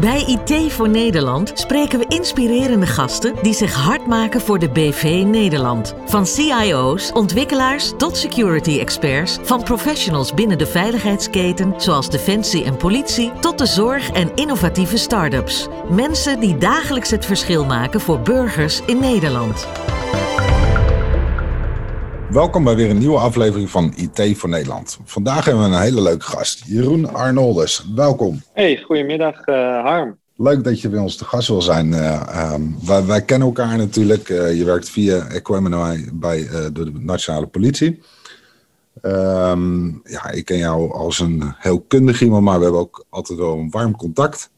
Bij IT voor Nederland spreken we inspirerende gasten die zich hard maken voor de BV Nederland. Van CIO's, ontwikkelaars tot security experts, van professionals binnen de veiligheidsketen zoals defensie en politie tot de zorg en innovatieve start-ups. Mensen die dagelijks het verschil maken voor burgers in Nederland. Welkom bij weer een nieuwe aflevering van IT voor Nederland. Vandaag hebben we een hele leuke gast, Jeroen Arnoldus. Welkom. Hey, goedemiddag uh, Harm. Leuk dat je bij ons te gast wil zijn. Uh, wij, wij, kennen elkaar natuurlijk. Uh, je werkt via Equemini bij de Nationale Politie. Um, ja, ik ken jou als een heel kundig iemand, maar we hebben ook altijd wel een warm contact.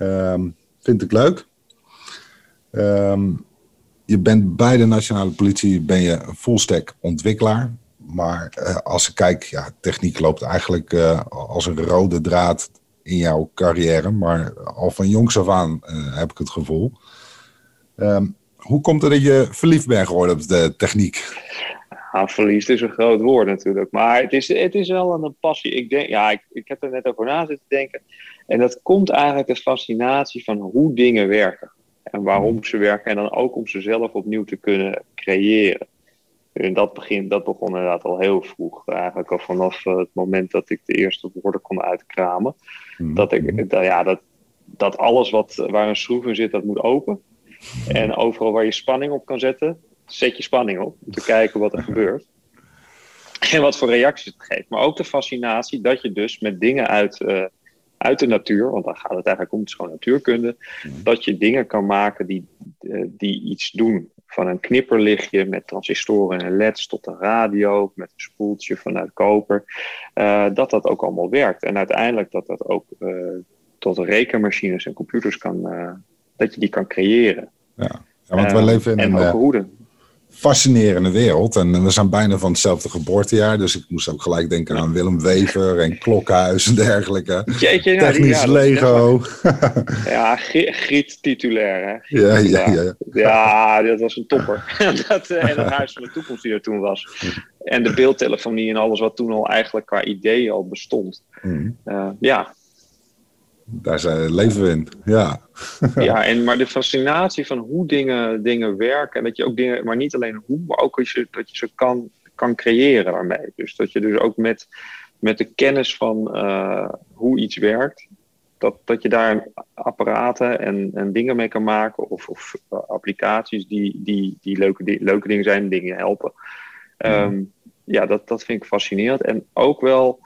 Um, vind ik leuk. Um, je bent bij de nationale politie ben je een fullstack ontwikkelaar. Maar uh, als ik kijk, ja, techniek loopt eigenlijk uh, als een rode draad in jouw carrière. Maar al van jongs af aan uh, heb ik het gevoel. Um, hoe komt het dat je verliefd bent geworden op de techniek? Ja, verliefd is een groot woord natuurlijk. Maar het is, het is wel een passie. Ik, denk, ja, ik, ik heb er net over na zitten denken. En dat komt eigenlijk de fascinatie van hoe dingen werken en waarom ze werken. En dan ook om ze zelf opnieuw te kunnen creëren. En dat, begin, dat begon inderdaad al heel vroeg. Eigenlijk al vanaf eh, het moment dat ik de eerste woorden kon uitkramen. Mm. Dat, ik, dat, ja, dat, dat alles wat, waar een schroef in zit, dat moet open. En overal waar je spanning op kan zetten, zet je spanning op. Om te kijken wat er gebeurt. En wat voor reacties het geeft. Maar ook de fascinatie dat je dus met dingen uit, uh, uit de natuur, want daar gaat het eigenlijk om, het is gewoon natuurkunde, mhm. dat je dingen kan maken die, eh, die iets doen. Van een knipperlichtje met transistoren en leds tot een radio met een spoeltje vanuit koper. Uh, dat dat ook allemaal werkt. En uiteindelijk dat dat ook uh, tot rekenmachines en computers kan, dat je die kan creëren. Ja, ja want we leven in en een... ook hoeden fascinerende wereld. En we zijn bijna van hetzelfde geboortejaar. Dus ik moest ook gelijk denken aan Willem Wever en Klokhuis en dergelijke. Jeetje, nou, Technisch ja, Lego. ja, Griet titulair. Hè? Ja, ja, ja, ja. dat was een topper. dat, eh, en het Huis van de Toekomst die er toen was. En de beeldtelefonie en alles wat toen al eigenlijk qua idee al bestond. Mm. Uh, ja, daar zijn, leven we in, ja. ja, en, maar de fascinatie van hoe dingen, dingen werken. En dat je ook dingen, maar niet alleen hoe, maar ook dat je, dat je ze kan, kan creëren daarmee. Dus dat je dus ook met, met de kennis van uh, hoe iets werkt, dat, dat je daar apparaten en, en dingen mee kan maken. Of, of uh, applicaties die, die, die leuke, die, leuke dingen zijn, dingen helpen. Um, ja, dat, dat vind ik fascinerend. En ook wel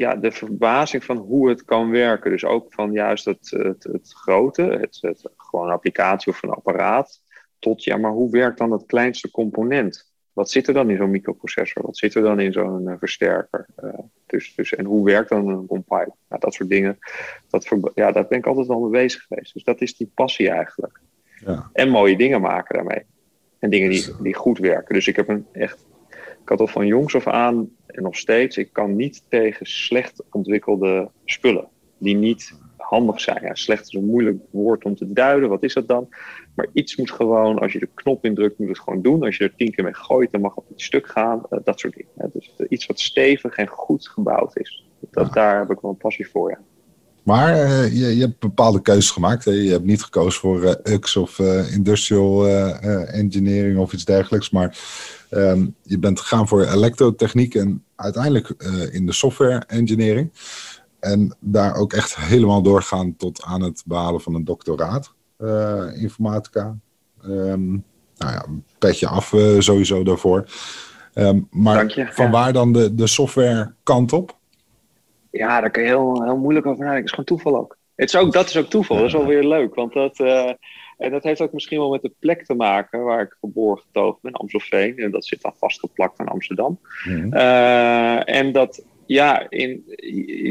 ja, de verbazing van hoe het kan werken. Dus ook van juist het, het, het grote, het, het, gewoon een applicatie of een apparaat, tot ja, maar hoe werkt dan het kleinste component? Wat zit er dan in zo'n microprocessor? Wat zit er dan in zo'n uh, versterker? Uh, dus, dus, en hoe werkt dan een compiler? Nou, dat soort dingen. Dat ja, daar ben ik altijd al mee bezig geweest. Dus dat is die passie eigenlijk. Ja. En mooie dingen maken daarmee. En dingen die, die goed werken. Dus ik heb een echt had al van jongs af aan en nog steeds, ik kan niet tegen slecht ontwikkelde spullen. Die niet handig zijn. Ja, slecht is een moeilijk woord om te duiden. Wat is dat dan? Maar iets moet gewoon, als je de knop indrukt, moet het gewoon doen. Als je er tien keer mee gooit, dan mag het niet stuk gaan. Uh, dat soort dingen. Dus uh, iets wat stevig en goed gebouwd is. Dat, ja. Daar heb ik wel een passie voor, ja. Maar uh, je, je, hebt bepaalde keuzes gemaakt. Hè? Je hebt niet gekozen voor uh, UX of uh, industrial engineering of iets dergelijks. Maar um, je bent gegaan voor elektrotechniek en uiteindelijk in de software engineering. En daar ook echt helemaal doorgaan tot aan het behalen van een doctoraat informatica. Um, nou ja, petje af sowieso daarvoor. Um, maar je, van ja. waar dan de, de software kant op? Ja, daar kun je heel, heel moeilijk over nadenken. Het is gewoon toeval ook. Het is ook dat is ook toeval. Dat is wel weer leuk. Want dat, uh, en dat heeft ook misschien wel met de plek te maken waar ik geboren getogen ben, Amstelveen. En dat zit dan vastgeplakt aan Amsterdam. Mm. Uh, en dat, ja, in,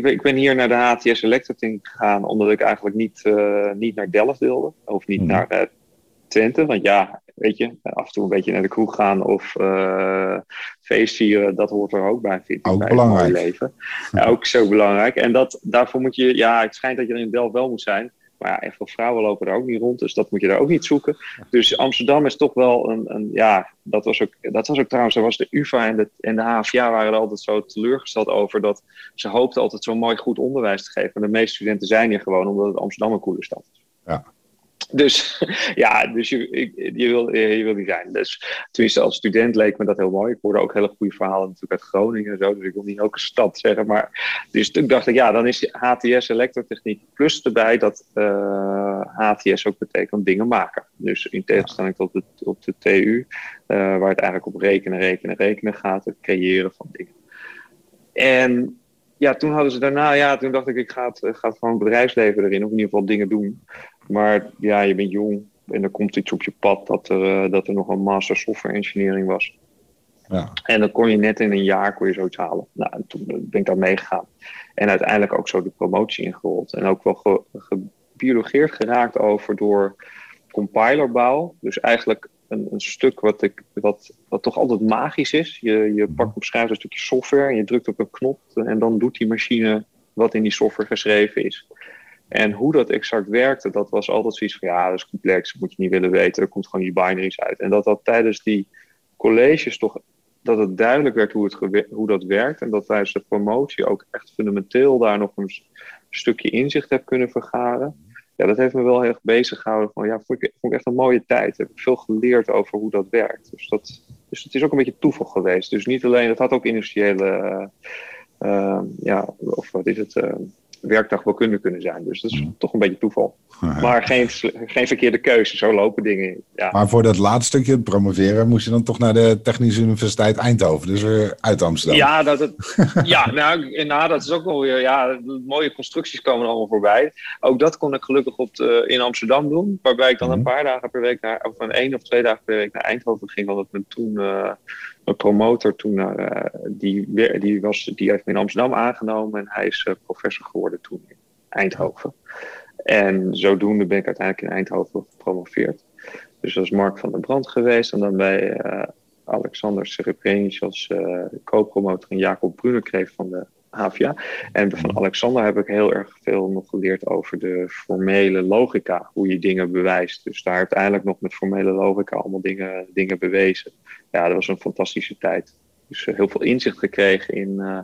ik ben hier naar de HTS Electrotechniek gegaan omdat ik eigenlijk niet, uh, niet naar Delft wilde. Of niet mm. naar Twente. Want ja, weet je, af en toe een beetje naar de kroeg gaan of uh, feest vieren, dat hoort er ook bij, vind ik. Ook bij belangrijk. leven. Ja, ook zo belangrijk. En dat, daarvoor moet je, ja, het schijnt dat je er in Delft wel moet zijn. Maar ja, echt veel vrouwen lopen er ook niet rond, dus dat moet je daar ook niet zoeken. Dus Amsterdam is toch wel een, een ja, dat was, ook, dat was ook trouwens, er was de UvA en de, en de HVA waren er altijd zo teleurgesteld over dat ze hoopten altijd zo mooi goed onderwijs te geven. En de meeste studenten zijn hier gewoon omdat het Amsterdam een coole stad is. Ja. Dus ja, dus je, je, wil, je wil die zijn. Dus tenminste, als student leek me dat heel mooi. Ik hoorde ook hele goede verhalen natuurlijk uit Groningen en zo. Dus ik wil niet elke stad zeggen. Maar dus toen dacht ik, ja, dan is HTS elektrotechniek plus erbij dat uh, eh, HTS ook betekent dingen maken. Dus in tegenstelling tot de, op de TU, eh, waar het eigenlijk op rekenen, rekenen, rekenen gaat. Het creëren van dingen. En ja, toen hadden ze daarna, ja, toen dacht ik, ik ga het, het gewoon bedrijfsleven erin, of in ieder geval dingen doen. Maar ja, je bent jong en er komt iets op je pad dat er, uh, dat er nog een master software engineering was. Ja. En dan kon je net in een jaar kon je zoiets halen. Nou, en toen ben ik daar meegegaan. En uiteindelijk ook zo de promotie ingerold. En ook wel gebiologeerd geraakt over door compilerbouw. Dus eigenlijk een, een, stuk wat, ik, wat, wat toch altijd magisch is. Je, je pakt op schrijft een stukje software en je drukt op een knop. En dan doet die machine wat in die software geschreven is. En hoe dat exact werkte, dat was altijd zoiets van ja, dat is complex, dat moet je niet willen weten, er komt gewoon die binaries uit. En dat dat tijdens die colleges toch, dat het duidelijk werd hoe, het hoe dat werkt. En dat tijdens de promotie ook echt fundamenteel daar nog een stukje inzicht heb kunnen vergaren. Ja, dat heeft me wel heel erg bezig gehouden. Van, ja, vond ik, vond ik echt een mooie tijd. Heb ik veel geleerd over hoe dat werkt. Dus, dat, dus het is ook een beetje toeval geweest. Dus niet alleen, het had ook industriële, uh, ja, of wat is het, uh, werkdag wel kunnen kunnen zijn. Dus dat is mhm. toch een beetje toeval. Maar geen, geen verkeerde keuze, zo lopen dingen. Ja. Maar voor dat laatste stukje promoveren moest je dan toch naar de Technische Universiteit Eindhoven, dus weer uit Amsterdam. Ja, dat, het, ja nou, nou, dat is ook wel weer, ja, mooie constructies komen allemaal voorbij. Ook dat kon ik gelukkig op de, in Amsterdam doen, waarbij ik dan een mhm. paar dagen per week naar, of een één of twee dagen per week naar Eindhoven ging, omdat men toen... Uh, een promotor toen, uh, die, die, was, die heeft me in Amsterdam aangenomen en hij is uh, professor geworden toen in Eindhoven. En zodoende ben ik uiteindelijk in Eindhoven gepromoveerd. Dus dat is Mark van der Brand geweest en dan bij uh, Alexander Serebrenic als co-promotor en Jacob Brunekreef van de HVA. En van Alexander heb ik heel erg veel nog geleerd over de formele logica, hoe je dingen bewijst. Dus daar uiteindelijk nog met formele logica allemaal dingen, dingen bewezen. Ja, dat was een fantastische tijd. Dus eh, heel veel inzicht gekregen in, uh,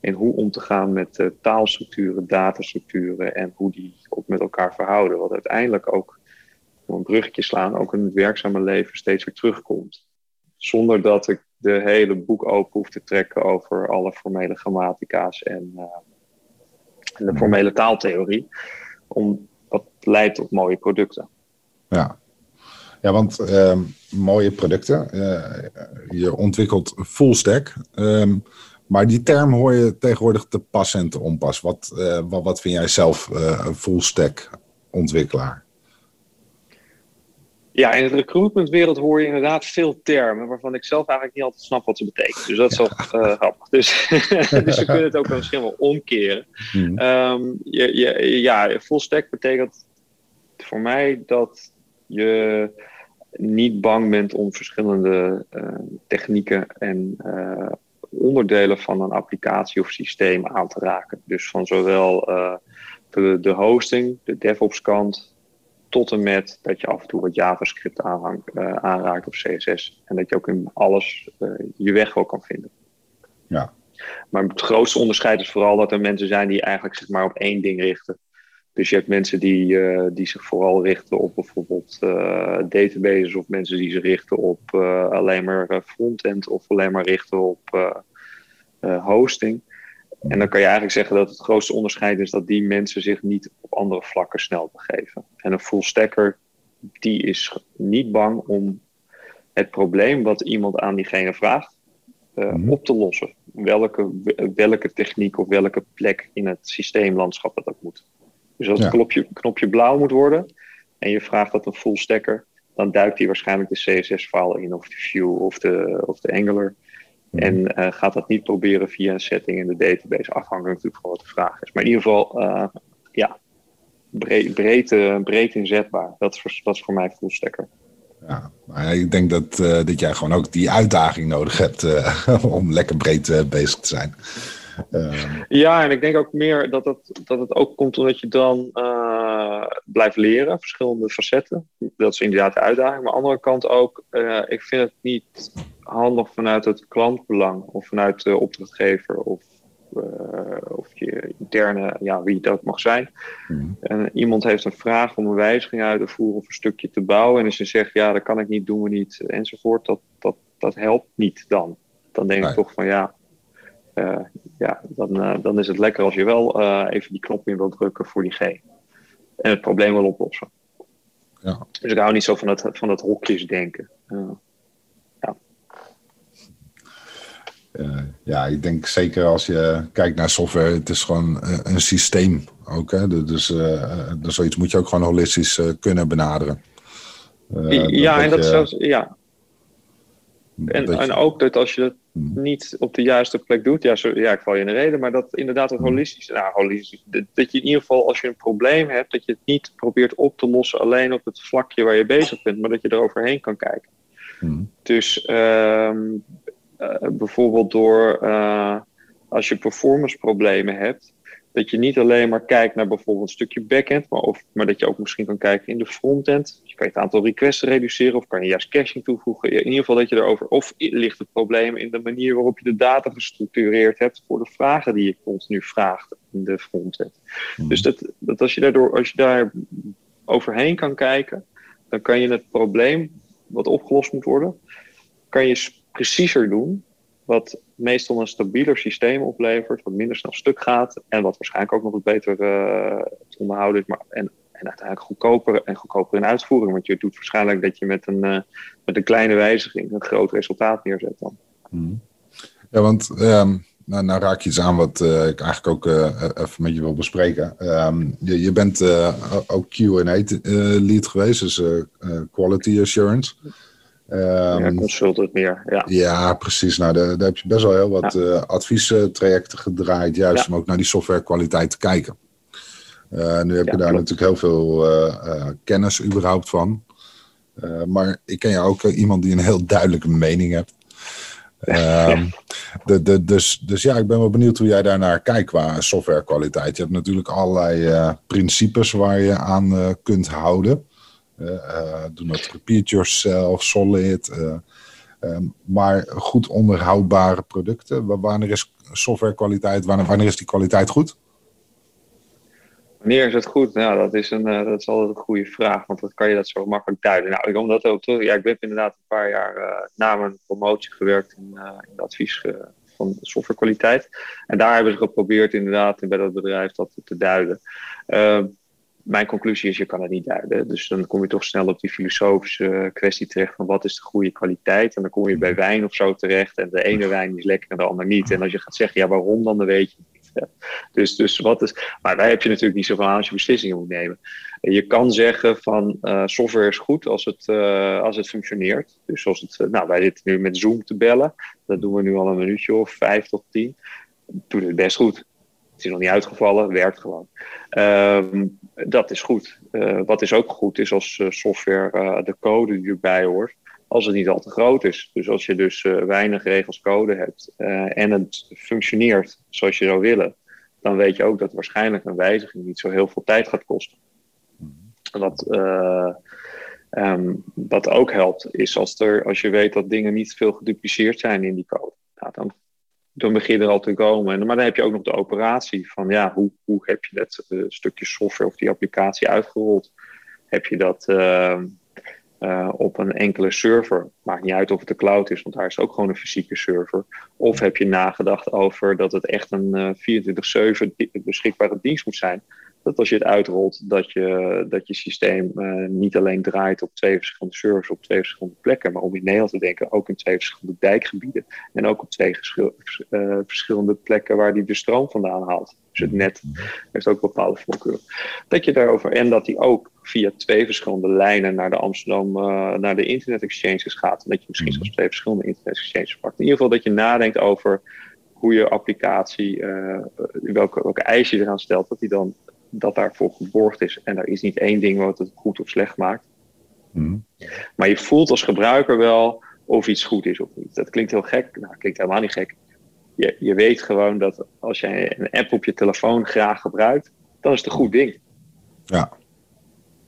in hoe om te gaan met uh, taalstructuren, datastructuren en hoe die ook met elkaar verhouden. Wat uiteindelijk ook, om een bruggetje slaan, ook in het werkzame leven steeds weer terugkomt. Zonder dat ik de hele boek open hoef te trekken over alle formele grammatica's en, uh, en de formele taaltheorie. Om, dat leidt tot mooie producten. Ja, ja want uh, mooie producten. Uh, je ontwikkelt full stack. Uh, maar die term hoor je tegenwoordig te pas en te onpas. Wat, uh, wat, wat vind jij zelf een full stack ontwikkelaar? Ja, in het recruitmentwereld hoor je inderdaad veel termen waarvan ik zelf eigenlijk niet altijd snap wat ze betekenen. Dus dat is wel uh, grappig. Dus, dus we kunnen het ook misschien wel omkeren. Hmm. Um, je, je, ja, full stack betekent voor mij dat je niet bang bent om verschillende uh, technieken en uh, onderdelen van een applicatie of systeem aan te raken. Dus van zowel de, de hosting, de DevOps kant, tot en met dat je af en toe wat JavaScript uh, aanraakt of CSS. En dat je ook in alles uh, je weg wel kan vinden. Ja. Maar het grootste onderscheid is vooral dat er mensen zijn die eigenlijk zich maar op één ding richten. Dus je hebt mensen die, uh, die zich vooral richten op bijvoorbeeld databases of mensen die zich richten op alleen maar frontend of alleen maar richten op hosting. En dan kan je eigenlijk zeggen dat het grootste onderscheid is dat die mensen zich niet op andere vlakken snel begeven. En een full stacker, die is niet bang om het probleem wat iemand aan diegene vraagt uh, op te lossen. Welke, welke techniek of welke plek in het systeemlandschap dat ook moet. Dus als het knopje, knopje blauw moet worden en je vraagt dat een full stacker, dan duikt hij waarschijnlijk de CSS-file in of de Vue of de, of de Angular. Mhm. En uh, gaat dat niet proberen via een setting in de database, afhankelijk natuurlijk van wat de vraag is. Maar in ieder geval, uh, ja, breed, breed, uh, breed inzetbaar. Dat is, voor, dat is voor mij full stacker. Ja, maar ik denk dat, dat jij gewoon ook die uitdaging nodig hebt om lekker breed bezig te zijn. Ja, en ik denk ook meer dat het, dat het ook komt omdat je dan blijft leren, verschillende facetten. Dat is inderdaad de uitdaging. Maar aan de andere kant ook, ik vind het niet handig vanuit het klantbelang of vanuit de opdrachtgever of uh, of je interne, ja, wie dat mag zijn. Mhm. En iemand heeft een vraag om een wijziging uit te voeren of een stukje te bouwen. En als je zegt, ja, dat kan ik niet, doen we niet, enzovoort, dat, dat, dat helpt niet dan. Dan denk ik toch van ja, uh, ja dan, uh, dan is het lekker als je wel even die knop in wil drukken voor diegene. En het probleem wil oplossen. Ja. Dus ik hou niet zo van dat, van dat hokjesdenken. Uh, ja, ik denk zeker als je kijkt naar software, het is gewoon een systeem ook. Hè? Dus uh, zoiets moet je ook gewoon holistisch kunnen benaderen. ja, en dat je, zelfs, ja. En, en ook dat als je. Niet op de juiste plek doet, ja, zo, ja, ik val je in de reden, maar dat inderdaad het hmm. holistisch, nou, holistisch, dat, je in ieder geval als je een probleem hebt, dat je het niet probeert op te lossen alleen op het vlakje waar je bezig bent, maar dat je er overheen kan kijken. Hmm. Dus um, eh, bijvoorbeeld door uh, als je performance problemen hebt, dat je niet alleen maar kijkt naar bijvoorbeeld een stukje backend, maar, of, maar dat je ook misschien kan kijken in de frontend. Je kan je het aantal requests reduceren of kan je juist caching toevoegen. In ieder geval dat je erover, of ligt het probleem in de manier waarop je de data gestructureerd hebt voor de vragen die je continu vraagt in de frontend. Hmm. Dus dat, dat als je daardoor, als je daar overheen kan kijken, dan kan je het probleem wat opgelost moet worden, kan je preciezer doen. Wat meestal een stabieler systeem oplevert, wat minder snel stuk gaat en wat waarschijnlijk ook nog wat beter uh, te onderhouden is. Maar, en, en uiteindelijk goedkoper en goedkoper in uitvoering. Want je doet waarschijnlijk dat je met een, uh, met een kleine wijziging een groot resultaat neerzet dan. Hmm. Ja, want um, nou, raak je iets aan wat uh, ik eigenlijk ook even met je wil bespreken. Um, je, je bent ook Q&A lead geweest, dus Quality Assurance. Um, ja, consultant meer. Ja, ja precies. Nou, daar, daar heb je best wel heel wat ja. uh, adviestrajecten gedraaid, juist om ook naar die softwarekwaliteit te kijken. Uh, nu heb je daar natuurlijk heel veel uh, kennis überhaupt van. maar ik ken jou ook iemand die een heel duidelijke mening hebt. Um, de, de, dus, dus ja, ik ben wel benieuwd hoe jij daarnaar kijkt qua softwarekwaliteit. Je hebt natuurlijk allerlei principes waar je aan kunt houden. Uh, do not repeat yourself, solid. Um, maar goed onderhoudbare producten. Wanneer is softwarekwaliteit, wanneer, wanneer is die kwaliteit goed? Wanneer is het goed? Nou, dat is, een, dat is altijd een goede vraag, want dan kan je dat zo makkelijk duiden. Nou, ik, ook ja, ik ben inderdaad een paar jaar na mijn promotie gewerkt in, uh, in advies van softwarekwaliteit. En daar hebben ze geprobeerd inderdaad bij dat bedrijf dat te duiden. Mijn conclusie is, je kan het niet duiden. Dus dan kom je toch snel op die filosofische kwestie terecht van wat is de goede kwaliteit. En dan kom je bij wijn of zo terecht. En de ene wijn is lekker en de ander niet. En als je gaat zeggen, ja waarom dan, dan weet je niet. Dus, dus wat is, maar daar heb je natuurlijk niet zoveel aan als je beslissingen moet nemen. Je kan zeggen van uh, software is goed als het, uh, als het functioneert. Dus zoals het, uh, nou wij zitten nu met Zoom te bellen. Dat doen we nu al een minuutje of vijf tot tien. Doet het best goed. Het is nog niet uitgevallen, werkt gewoon. Ehm, dat is goed. Uh, wat is ook goed is als uh, software uh, de code die erbij hoort, als het niet al te groot is. Dus als je dus weinig regels code hebt en het functioneert zoals je zou willen, dan weet je ook dat waarschijnlijk een wijziging niet zo heel veel tijd gaat kosten. Wat, um, wat ook helpt, is als, er, als je weet dat dingen niet veel gedupliceerd zijn in die code. Nou, dan dan begin je er al te komen. Maar dan heb je ook nog de operatie van ja, hoe, hoe heb je dat uh, stukje software of die applicatie uitgerold? Heb je dat uh, uh, op een enkele server? Maakt niet uit of het de cloud is, want daar is ook gewoon een fysieke server. Of heb je nagedacht over dat het echt een 24-7 beschikbare dienst moet zijn? Dat als je het uitrolt, dat je, dat je systeem uh, niet alleen draait op twee verschillende servers op twee verschillende plekken, maar om in Nederland te denken ook in twee verschillende dijkgebieden en ook op twee uh, verschillende plekken waar die de stroom vandaan haalt. Dus het net heeft ook bepaalde voorkeuren. Dat je daarover, en dat die ook via twee verschillende lijnen naar de Amsterdam, uh, naar de internet exchanges gaat. En dat je misschien zelfs twee verschillende internet exchanges pakt. In ieder geval dat je nadenkt over hoe je applicatie, welke, welke eisen je eraan stelt, dat die dan dat daarvoor geborgd is. En er is niet één ding wat het goed of slecht maakt. Mhm. Maar je voelt als gebruiker wel of iets goed is of niet. Dat klinkt heel gek. Nou, klinkt helemaal niet gek. je, je weet gewoon dat als jij een app op je telefoon graag gebruikt, dan is het een goed ding. Ja,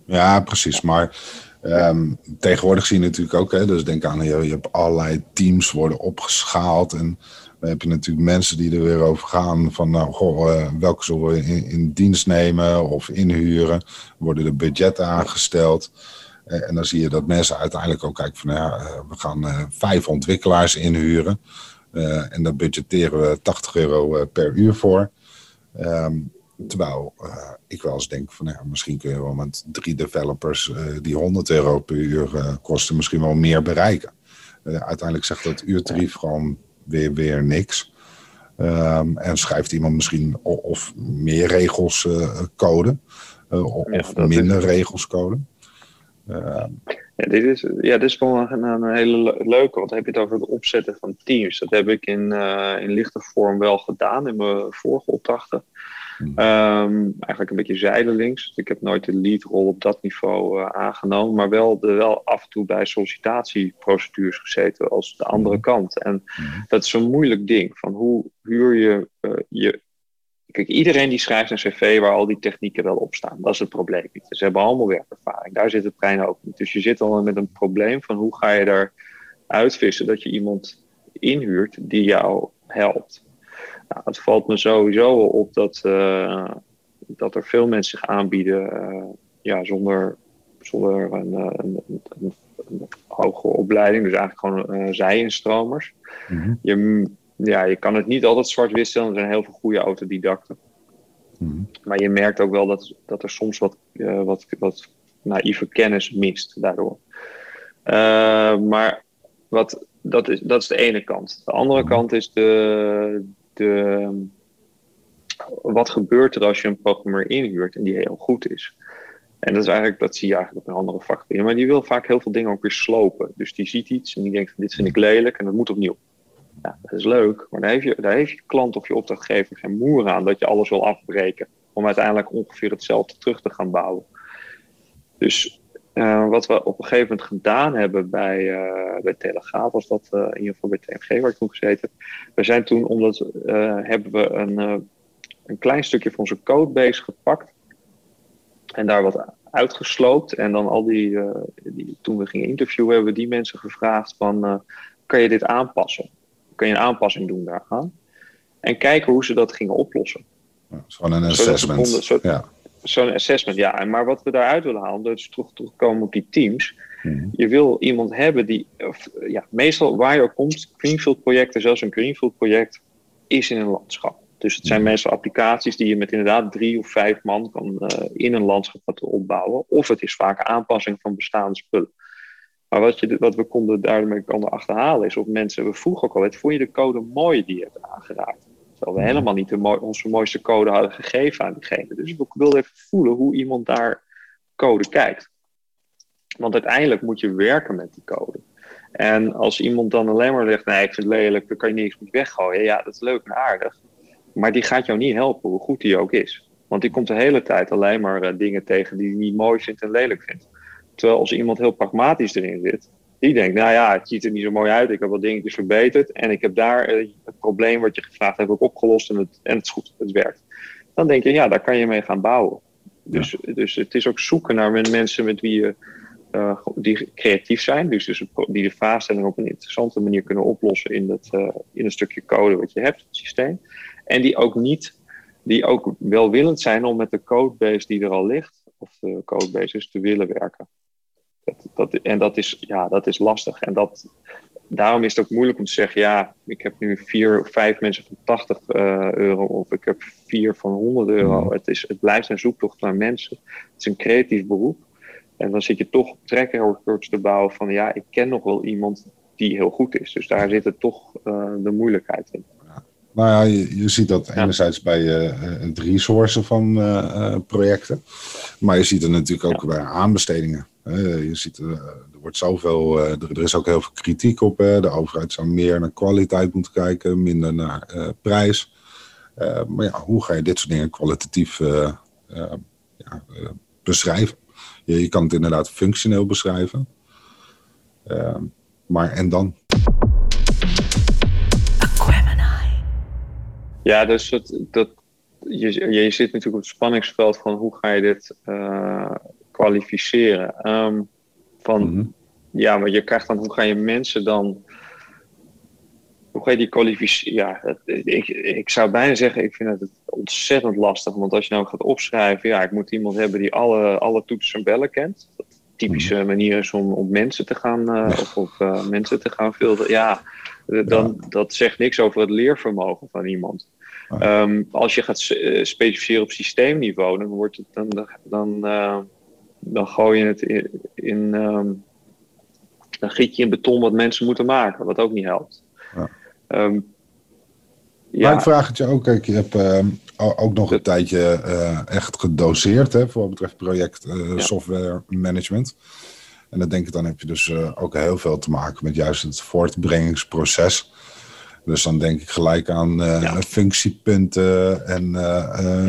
ja precies. Maar um, tegenwoordig zie je natuurlijk ook, hè, dus denk aan, je, je hebt allerlei teams worden opgeschaald. En dan heb je natuurlijk mensen die er weer over gaan van, nou, goh, uh, welke zullen we in, dienst nemen of inhuren? Worden de budgetten aangesteld? Uh, en dan zie je dat mensen uiteindelijk ook kijken van, ja, uh, we gaan vijf ontwikkelaars inhuren. en daar budgetteren we 80 euro per uur voor. Um, terwijl ik wel eens denk van, nou ja, misschien kun je wel met drie developers die 100 euro per uur kosten, misschien wel meer bereiken. uiteindelijk zegt dat uurtarief gewoon weer, weer niks. Um, en schrijft iemand misschien of, of meer regels code of ja, minder is... regels code. Uh, ja, dit is, ja, dit is wel een, een, hele leuke, want dan heb je het over het opzetten van teams. Dat heb ik in, in lichte vorm wel gedaan in mijn vorige opdrachten. Um, eigenlijk een beetje zijdelings. Ik heb nooit de leadrol op dat niveau uh, aangenomen, maar wel, de, wel af en toe bij sollicitatieprocedures gezeten als de andere mhm. kant. En mhm. dat is een moeilijk ding. Van hoe huur je uh, je. Kijk, iedereen die schrijft een cv waar al die technieken wel op staan. Dat is het probleem niet. Ze hebben allemaal werkervaring. Daar zit het brein ook niet. Dus je zit al met een probleem van hoe ga je daar uitvissen dat je iemand inhuurt die jou helpt. Nou, het valt me sowieso op dat, uh, dat er veel mensen zich aanbieden uh, ja, zonder, zonder een, eh, een, een, een, hogere opleiding. Dus eigenlijk gewoon uh, zij-instromers. Mm-hmm. je, ja, je kan het niet altijd zwart-wit stellen. Er zijn heel veel goede autodidacten. Mm-hmm. Maar je merkt ook wel dat, dat er soms wat, wat, wat naïeve kennis mist daardoor. maar wat, dat, is, dat is de ene kant. De andere mm-hmm. kant is de, wat gebeurt er als je een programmeur inhuurt en die heel goed is? En dat is eigenlijk, dat zie je eigenlijk op een andere vakgebied. Maar die wil vaak heel veel dingen ook weer slopen. Dus die ziet iets en die denkt, dit vind ik lelijk en dat moet opnieuw. Ja, dat is leuk, maar daar heeft, je, daar heeft je klant of je opdrachtgever geen moer aan dat je alles wil afbreken. Om uiteindelijk ongeveer hetzelfde terug te gaan bouwen. Dus uh, wat we op een gegeven moment gedaan hebben bij, uh, bij Telegraaf, was dat uh, in ieder geval bij TMG waar ik toen gezeten heb. We zijn toen, omdat hebben we een, een klein stukje van onze codebase gepakt en daar wat uitgesloopt. En dan al die, die toen we gingen interviewen, hebben we die mensen gevraagd van, kan je dit aanpassen? Kan je een aanpassing doen daaraan? En kijken hoe ze dat gingen oplossen. Ja, gewoon een assessment. Ja zo'n assessment, ja. Maar wat we daaruit willen halen, dat is terug, terugkomen op die teams. Mhm. Je wil iemand hebben die, of, ja, meestal waar je ook komt, Greenfield projecten, zelfs een Greenfield project, is in een landschap. Dus het zijn mhm. meestal applicaties die je met inderdaad drie of vijf man kan uh, in een landschap laten opbouwen. Of het is vaak aanpassing van bestaande spullen. Maar wat, je, wat we konden daarmee konden achterhalen is of mensen, we vroegen ook al, vond je de code mooi die je hebt aangeraakt? Terwijl we helemaal niet de onze mooiste code hadden gegeven aan diegene. Dus we wilden even voelen hoe iemand daar code kijkt. Want uiteindelijk moet je werken met die code. En als iemand dan alleen maar zegt, nee, ik vind het lelijk, dan kan je niks mee weggooien. Ja, dat is leuk en aardig. Maar die gaat jou niet helpen, hoe goed die ook is. Want die komt de hele tijd alleen maar uh, dingen tegen die hij niet mooi vindt en lelijk vindt. Terwijl als iemand heel pragmatisch erin zit, die denkt, nou ja, het ziet er niet zo mooi uit. Ik heb wat dingetjes verbeterd. En ik heb daar uh, het probleem wat je gevraagd hebt ook opgelost. En het, en het is goed, het werkt. Dan denk je, ja, daar kan je mee gaan bouwen. Dus, dus het is ook zoeken naar mensen met wie je, uh, die creatief zijn. Dus, dus die de vraagstelling op een interessante manier kunnen oplossen in, dat, uh, in een stukje code wat je hebt, het systeem. En die ook niet, die ook welwillend zijn om met de codebase die er al ligt, of de codebase is, te willen werken. Dat, dat, en dat is, ja, dat is lastig. En dat, daarom is het ook moeilijk om te zeggen: ja, ik heb nu vier of vijf mensen van 80 uh, eh, euro of ik heb vier van 100 euro. Mm. Het, is, het blijft een zoektocht naar mensen. Het is een creatief beroep. En dan zit je toch op track records te bouwen van: ja, ik ken nog wel iemand die heel goed is. Dus daar zit het toch uh, de moeilijkheid in. Nou ja, je, je ziet dat enerzijds bij uh, het resourcen van projecten, maar je ziet het natuurlijk ook bij aanbestedingen. Je ziet, er wordt zoveel, er, er, is ook heel veel kritiek op. de overheid zou meer naar kwaliteit moeten kijken, minder naar prijs. maar ja, hoe ga je dit soort dingen kwalitatief ja, beschrijven? Je, je, kan het inderdaad functioneel beschrijven. maar en dan? Ja, dus dat, dat, je, je zit natuurlijk op het spanningsveld van hoe ga je dit uh, kwalificeren. Um, van, mm -hmm. Ja, maar je krijgt dan, hoe ga je mensen dan hoe ga je die kwalificeren? Ja, ik, ik zou bijna zeggen, ik vind het ontzettend lastig. Want als je nou gaat opschrijven, ja, ik moet iemand hebben die alle, alle toetsen en bellen kent. Dat typische mhm. manier is om op mensen te gaan, uh, of op uh, mensen te gaan filteren. Ja, dan, ja. dat zegt niks over het leervermogen van iemand. Um, als je gaat specificeren op systeemniveau, dan wordt het dan, dan, uh, dan gooi je het in, in um, dan giet je in beton wat mensen moeten maken, wat ook niet helpt. Ja. Um, ja. Maar ik vraag het je ook, kijk, je hebt uh, ook nog een tijdje uh, echt gedoseerd hè, voor wat betreft project uh, ja. software management. En dan denk ik, dan heb je dus ook heel veel te maken met juist het voortbrengingsproces. Dus dan denk ik gelijk aan ja. functiepunten en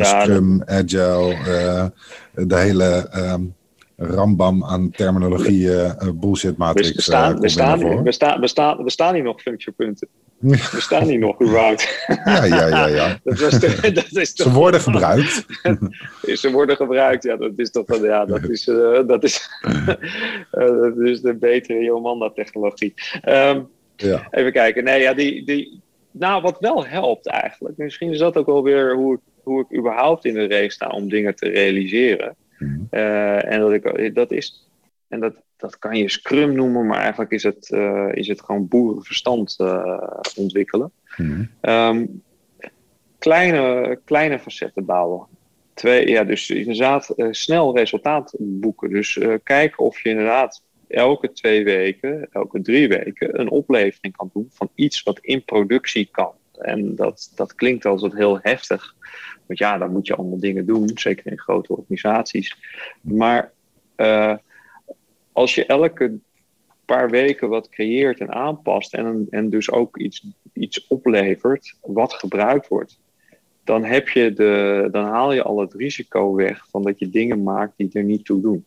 Scrum. Agile, de hele um, rambam aan terminologie, uh, bullshit matrix. We staan, we, staan, we, staan, we, staan, we staan hier nog functiepunten. We staan hier nog überhaupt. Ja, ja, ja. ja. dat was de, dat is Ze worden gebruikt. Ze worden gebruikt, ja. Dat is toch ja, dat is, uh, dat is, uh, dat is de betere Jomanda-technologie. Um, ja. Even kijken. Nee, ja, die, die, nou, wat wel helpt eigenlijk. Misschien is dat ook wel weer hoe, hoe ik überhaupt in de race sta om dingen te realiseren. Mm. Uh, en dat, ik, dat is, en dat, dat kan je Scrum noemen, maar eigenlijk is het, uh, is het gewoon boerenverstand uh, ontwikkelen. Mm. Um, kleine, kleine facetten bouwen. Twee, ja, dus inderdaad snel resultaat boeken. Dus kijken of je inderdaad elke twee weken, elke drie weken een oplevering kan doen van iets wat in productie kan. En dat, dat klinkt altijd heel heftig. Want ja, dan moet je allemaal dingen doen, zeker in grote organisaties. Maar uh, als je elke paar weken wat creëert en aanpast en, en dus ook iets, iets oplevert wat gebruikt wordt, dan, heb je de, dan haal je al het risico weg van dat je dingen maakt die er niet toe doen.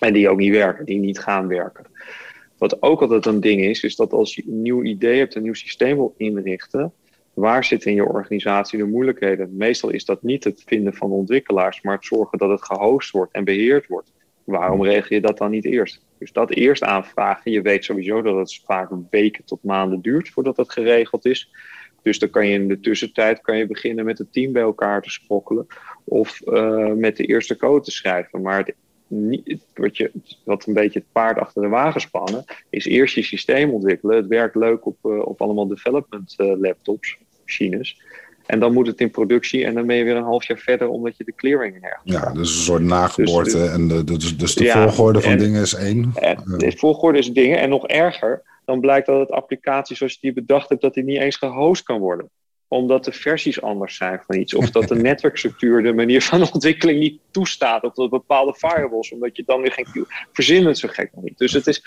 En die ook niet werken, die niet gaan werken. Wat ook altijd een ding is, is dat als je een nieuw idee hebt, een nieuw systeem wil inrichten, waar zitten in je organisatie de moeilijkheden? Meestal is dat niet het vinden van ontwikkelaars, maar het zorgen dat het gehost wordt en beheerd wordt. Waarom regel je dat dan niet eerst? Dus dat eerst aanvragen. Je weet sowieso dat het vaak weken tot maanden duurt voordat het geregeld is. Dus dan kan je in de tussentijd kan je beginnen met het team bij elkaar te sprokkelen. Of uh, met de eerste code te schrijven. Maar het, wat, je, wat een beetje het paard achter de wagen spannen, is eerst je systeem ontwikkelen. Het werkt leuk op, uh, op allemaal development uh, laptops, machines. En dan moet het in productie en dan ben je weer een half jaar verder omdat je de clearing nergens Ja, dus een soort nageboorte. Dus, en de, dus, dus de ja, volgorde van en, dingen is één. De volgorde is dingen. En nog erger, dan blijkt dat het applicatie zoals je die bedacht hebt, dat die niet eens gehost kan worden. Omdat de versies anders zijn van iets. Of dat de netwerkstructuur de manier van ontwikkeling niet toestaat. Of dat bepaalde firewalls, omdat je dan weer geen verzinnen het zo gek nog niet. Dus, het is,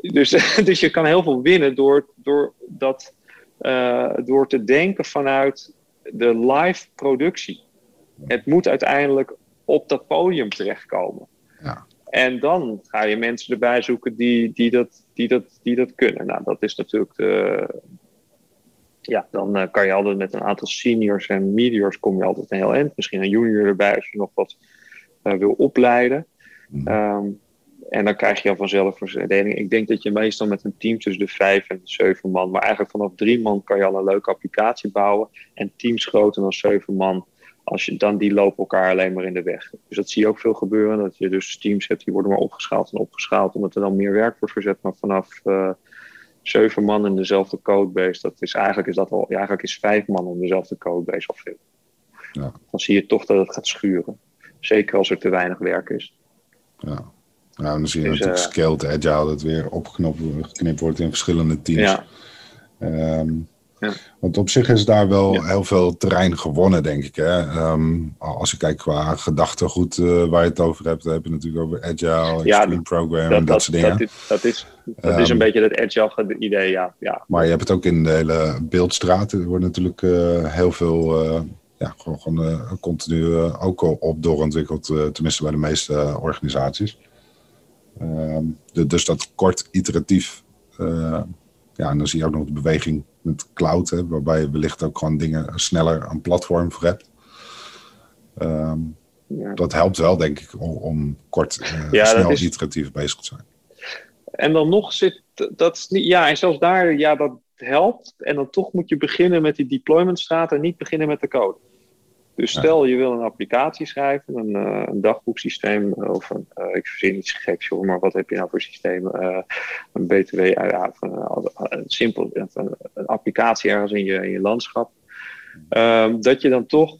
dus, dus je kan heel veel winnen door, door, dat, uh, door te denken vanuit de live productie. Het moet uiteindelijk op dat podium terechtkomen. Ja. En dan ga je mensen erbij zoeken die, die, dat, die, dat, die dat kunnen. Nou, dat is natuurlijk de. Ja, dan uh, kan je altijd met een aantal seniors en mediors kom je altijd een heel eind. Misschien een junior erbij als je nog wat uh, wil opleiden. Mm. Um, en dan krijg je al vanzelf verdeling. Ik denk dat je meestal met een team tussen de vijf en zeven man, maar eigenlijk vanaf drie man kan je al een leuke applicatie bouwen. En teams groter dan zeven man, als je, dan die lopen elkaar alleen maar in de weg. Dus dat zie je ook veel gebeuren. Dat je dus teams hebt die worden maar opgeschaald en opgeschaald, omdat er dan meer werk wordt verzet. Maar vanaf uh, zeven man in dezelfde codebase, dat is eigenlijk is dat al, ja, eigenlijk is vijf man in dezelfde codebase al veel. Ja. Dan zie je toch dat het gaat schuren. Zeker als er te weinig werk is. Ja. Nou, dan zie je dus, natuurlijk uh, scaled agile dat weer opgeknipt wordt in verschillende teams. Ja. Um, ja. Want op zich is daar wel ja. heel veel terrein gewonnen, denk ik. Hè? Um, als je kijkt qua gedachtegoed uh, waar je het over hebt, dan heb je natuurlijk over agile, ja, extreme program dat, en dat, dat, soort dingen. Dat is, dat is, dat um, is een beetje het agile idee, ja. ja. Maar je hebt het ook in de hele beeldstraat. Er wordt natuurlijk uh, heel veel, uh, ja, gewoon, gewoon continu ook al op doorontwikkeld, tenminste bij de meeste organisaties. Uh, dus dat kort iteratief. Uh, ja, en dan zie je ook nog de beweging met cloud, hè, waarbij je wellicht ook gewoon dingen sneller aan platform voor hebt. Ehm, ja. Dat helpt wel, denk ik, om, om kort uh, snel is... iteratief bezig te zijn. En dan nog zit dat is niet, ja, en zelfs daar, ja, dat helpt. En dan toch moet je beginnen met die deploymentstraat en niet beginnen met de code. Dus stel je wil een applicatie schrijven, een, uh, een dagboeksysteem of een, uh, ik verzin iets geks hoor, maar wat heb je nou voor systeem? Uh, een BTW, ja, een, een, simpel, een, een, applicatie ergens in je, in je landschap. Um, dat je dan toch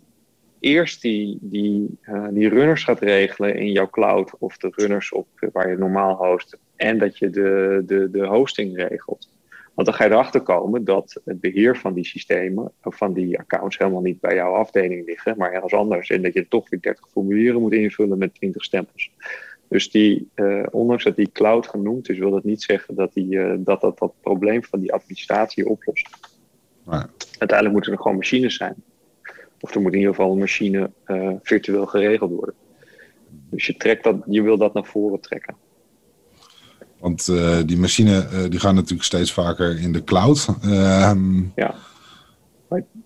eerst die, die, die runners gaat regelen in jouw cloud of de runners op waar je normaal host. En dat je de, de, de hosting regelt. Want dan ga je erachter komen dat het beheer van die systemen, of van die accounts, helemaal niet bij jouw afdeling liggen, maar ergens anders. En dat je toch weer 30 formulieren moet invullen met 20 stempels. Dus die, uh, ondanks dat die cloud genoemd is, wil dat niet zeggen dat die, uh, dat, dat dat probleem van die administratie oplost. Uiteindelijk moeten er gewoon machines zijn. Of er moet in ieder geval een machine uh, virtueel geregeld worden. Dus je, trekt dat, je wil dat naar voren trekken. Want uh, die machines uh, die gaan natuurlijk steeds vaker in de cloud. Ehm, ja.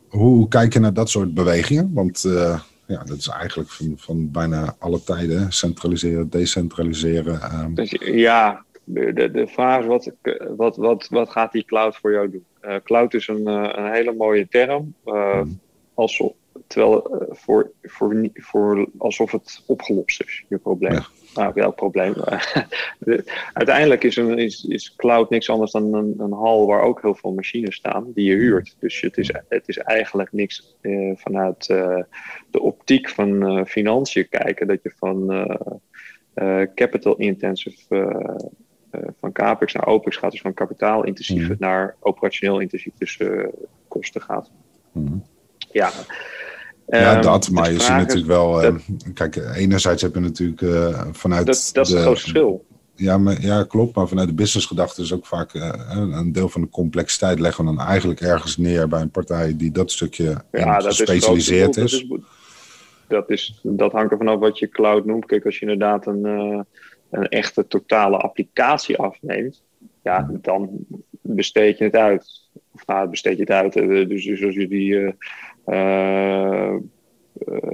Hoe kijk je naar dat soort bewegingen? Want uh, ja, dat is eigenlijk van, van bijna alle tijden centraliseren, decentraliseren. Um. Dus, ja, de, de, de vraag is wat, wat, wat, wat gaat die cloud voor jou doen? cloud is een, een hele mooie term. Hmm. alsof, terwijl voor, voor, voor, alsof het opgelost is, je probleem. Ja nou, welk probleem. Uiteindelijk is, een, is, is cloud niks anders dan een, een, hal waar ook heel veel machines staan die je huurt. Dus het is, het is eigenlijk niks eh, vanuit uh, de optiek van uh, financiën kijken, dat je van capital intensive, van capex naar opex gaat, dus van kapitaal intensief mm. naar operationeel intensief, dus kosten gaat. Mm. Ja. Ja, ehm, dat, maar je ziet natuurlijk wel. Uh, kijk, enerzijds heb je natuurlijk uh, vanuit. Dat, dat is het groot verschil. Ja, maar, ja, klopt. Maar vanuit de businessgedachte is ook vaak uh, een deel van de complexiteit leggen we dan eigenlijk ergens neer bij een partij die dat stukje ja, dat gespecialiseerd is. is. Dat, is, dat hangt er vanaf wat je cloud noemt. Kijk, als je inderdaad een, een echte totale applicatie afneemt, ja, dan besteed je het uit. Of nou, besteed je het uit. Dus, dus als je die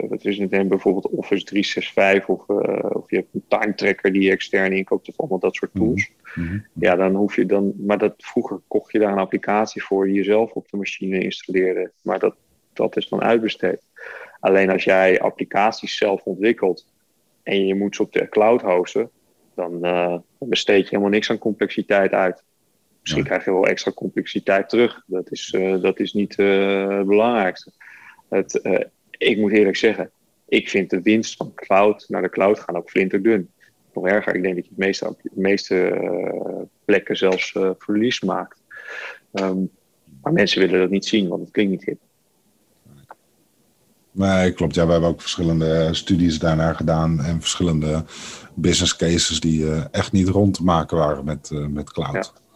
wat is het bijvoorbeeld Office 365 of, uh, of je hebt een time tracker die je extern inkoopt of allemaal dat soort mhm. tools. Mhm. Ja, dan hoef je dan, maar dat, vroeger kocht je daar een applicatie voor die je zelf op de machine installeerde, maar dat, dat is dan uitbesteed. Alleen als jij applicaties zelf ontwikkelt en je moet ze op de cloud hosten, dan, uh, besteed je helemaal niks aan complexiteit uit. Misschien krijg je wel extra complexiteit terug. Dat is, uh, dat is niet uh, het belangrijkste. Het, uh, ik moet eerlijk zeggen, ik vind de winst van cloud naar de cloud gaan ook flinterdun. Nog erger, ik denk dat je het meeste, de meeste plekken zelfs verlies maakt. Um, maar mensen willen dat niet zien, want het klinkt niet hip. Nee, klopt. Ja, we hebben ook verschillende studies daarnaar gedaan en verschillende business cases die echt niet rond te maken waren met, met cloud. Ja.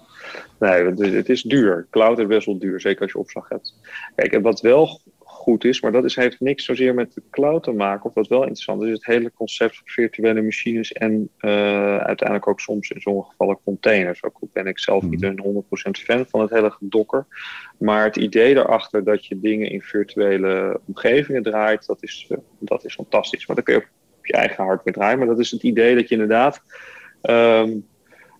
Nee, het is duur. Cloud is best wel duur, zeker als je opslag hebt. Kijk, en wat wel goed is, maar dat is, heeft niks zozeer met de cloud te maken. Of wat wel interessant is, het hele concept van virtuele machines en uh, uiteindelijk ook soms in sommige gevallen containers. Ook ben ik zelf niet mhm. een 100% fan van het hele docker. Maar het idee daarachter dat je dingen in virtuele omgevingen draait, dat is, uh, dat is fantastisch. Maar dan kun je op je eigen hart mee draaien. Maar dat is het idee dat je inderdaad. Um,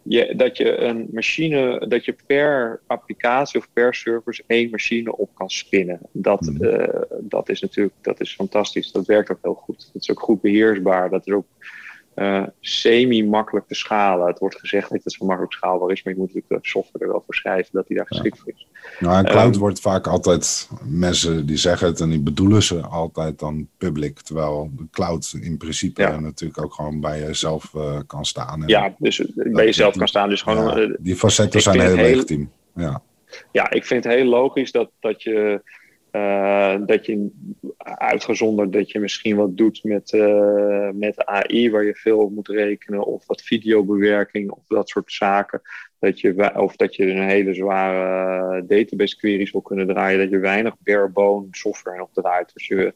je, dat je een machine, dat je per applicatie of per service één machine op kan spinnen. Dat, mhm. eh, dat is natuurlijk dat is fantastisch. Dat werkt ook heel goed. Dat is ook goed beheersbaar. Dat is ook uh, semi-makkelijk te schalen. Het wordt gezegd dat het zo makkelijk schaalbaar is, maar je moet natuurlijk de software er wel voor schrijven dat die daar geschikt voor is. Nou, en cloud um, wordt vaak altijd, mensen die zeggen het en die bedoelen ze altijd dan public, terwijl de cloud in principe ja. natuurlijk ook gewoon bij jezelf uh, kan staan. En ja, dus bij jezelf kan staan. Dus gewoon, ja, die facetten zijn heel legitiem. Ja. ja, ik vind het heel logisch dat, dat je uh, dat je uitgezonderd dat je misschien wat doet met, uh, met AI, waar je veel op moet rekenen, of wat videobewerking of dat soort zaken. Dat je, of dat je een hele zware database queries wil kunnen draaien, dat je weinig barebone software nog draait. Dus je,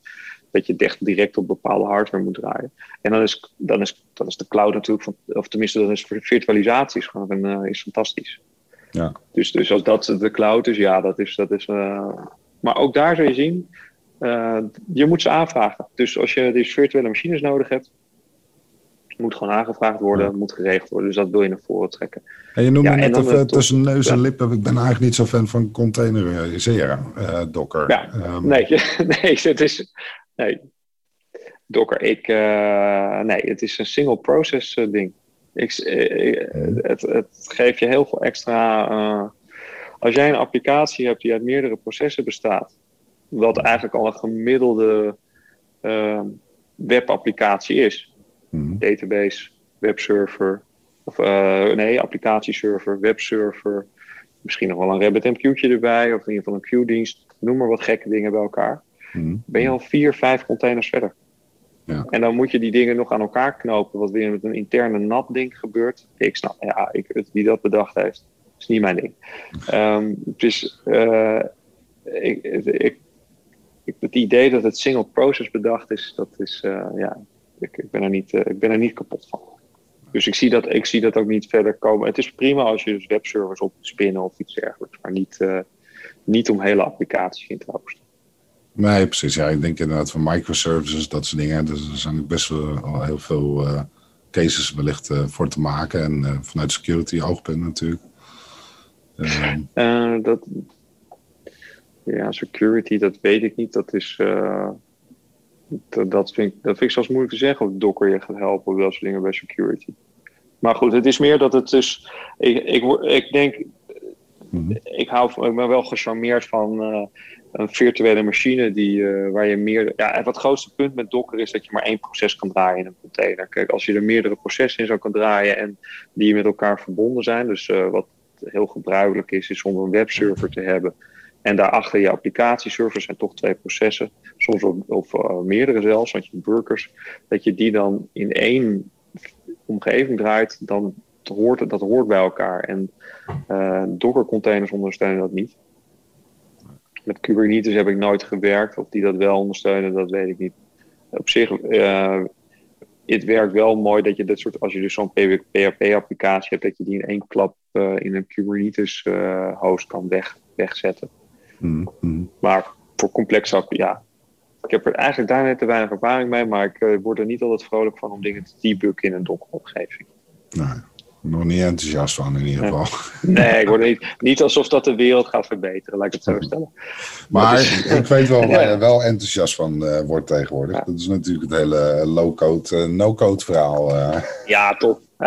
dat je echt direct op bepaalde hardware moet draaien. En dan is, dan is, dan is de cloud natuurlijk, van, of tenminste, dan is virtualisatie is gewoon een, is fantastisch. Ja. Dus, dus als dat de cloud is, ja, dat is. Dat is maar ook daar zul je zien, je moet ze aanvragen. Dus als je dus virtuele machines nodig hebt, moet gewoon aangevraagd worden, moet geregeld worden. Dus dat wil je naar voren trekken. En je noemde ja, net even tussen neus en lippen. Ik ben eigenlijk niet zo fan van containeriseren, uh, Docker. Ja, um, nee, nee, het is... Nee, Docker, ik... Uh, nee, het is een single process ding. Ik, het, het geeft je heel veel extra... als jij een applicatie hebt die uit meerdere processen bestaat... wat eigenlijk al een gemiddelde webapplicatie is Mhm. Database, webserver, of uh, nee, applicatieserver, webserver. Misschien nog wel een RabbitMQ'tje erbij, of in ieder geval een queue-dienst. Noem maar wat gekke dingen bij elkaar. Mhm. Ben je al vier, vijf containers verder. Ja. En dan moet je die dingen nog aan elkaar knopen, wat weer met een interne nat ding gebeurt. Ik snap, ja, ik, wie dat bedacht heeft, is niet mijn ding. Um, dus uh, ik, ik, ik, het idee dat het single process bedacht is, dat is, uh, ja, ik, ik, ben er niet, uh, ik ben er niet kapot van. Dus ik zie, dat, ik zie dat ook niet verder komen. Het is prima als je dus webservers op spinnen of iets dergelijks, maar niet, niet om hele applicaties in te hosten. Nee, precies. Ja, ik denk inderdaad van microservices, dat soort dingen. Dus er zijn best wel heel veel cases wellicht voor te maken. En vanuit security oogpunt natuurlijk. Ehm, dat, ja, security, dat weet ik niet. Dat is dat, dat, vind ik, dat vind ik zelfs moeilijk te zeggen of Docker je gaat helpen of dat soort dingen bij security. Maar goed, het is meer dat het dus. Ik, ik, ik denk. Mhm. Ik, hou, ik ben wel gecharmeerd van uh, een virtuele machine die, uh, waar je meer. Ja, het grootste punt met Docker is dat je maar één proces kan draaien in een container. Kijk, als je er meerdere processen in zou kan draaien en die met elkaar verbonden zijn, dus uh, wat heel gebruikelijk is, is om een webserver te hebben en daarachter je applicatieservers zijn toch twee processen, soms of, uh, meerdere zelfs, want je burgers, dat je die dan in één omgeving draait, dan hoort, dat hoort bij elkaar. En uh, Docker containers ondersteunen dat niet. Met Kubernetes heb ik nooit gewerkt, of die dat wel ondersteunen, dat weet ik niet. Op zich, uh, het werkt wel mooi dat je dat soort, als je dus zo'n PHP-applicatie hebt, dat je die in één klap in een Kubernetes host kan weg, wegzetten. Mm-hmm. Maar voor complexe ja, ik heb er eigenlijk daar net te weinig ervaring mee, maar ik uh, word er niet altijd vrolijk van om dingen te debuggen in een Docker-omgeving. Nee, nog niet enthousiast van in ieder geval. Nee, ik word niet, niet alsof dat de wereld gaat verbeteren, laat ik het zo stellen. Maar, ik weet wel waar je wel enthousiast van uh, wordt tegenwoordig. Dat is natuurlijk het hele low-code, uh, no-code verhaal. Ja, top.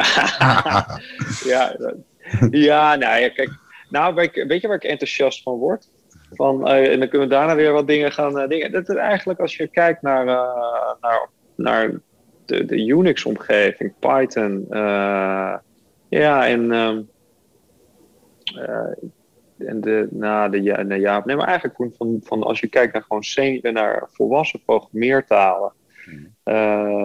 ja, ja, nou ja, kijk. Nou, weet je waar ik enthousiast van word? Van, en dan kunnen we daarna weer wat dingen gaan. Dingen. Dat is eigenlijk als je kijkt naar, naar, naar de, de Unix-omgeving, Python. Ja, en. Um, en de, nou, de, ja, nee, ja, nee, maar eigenlijk van, van als je kijkt naar gewoon sen, naar volwassen programmeertalen hmm.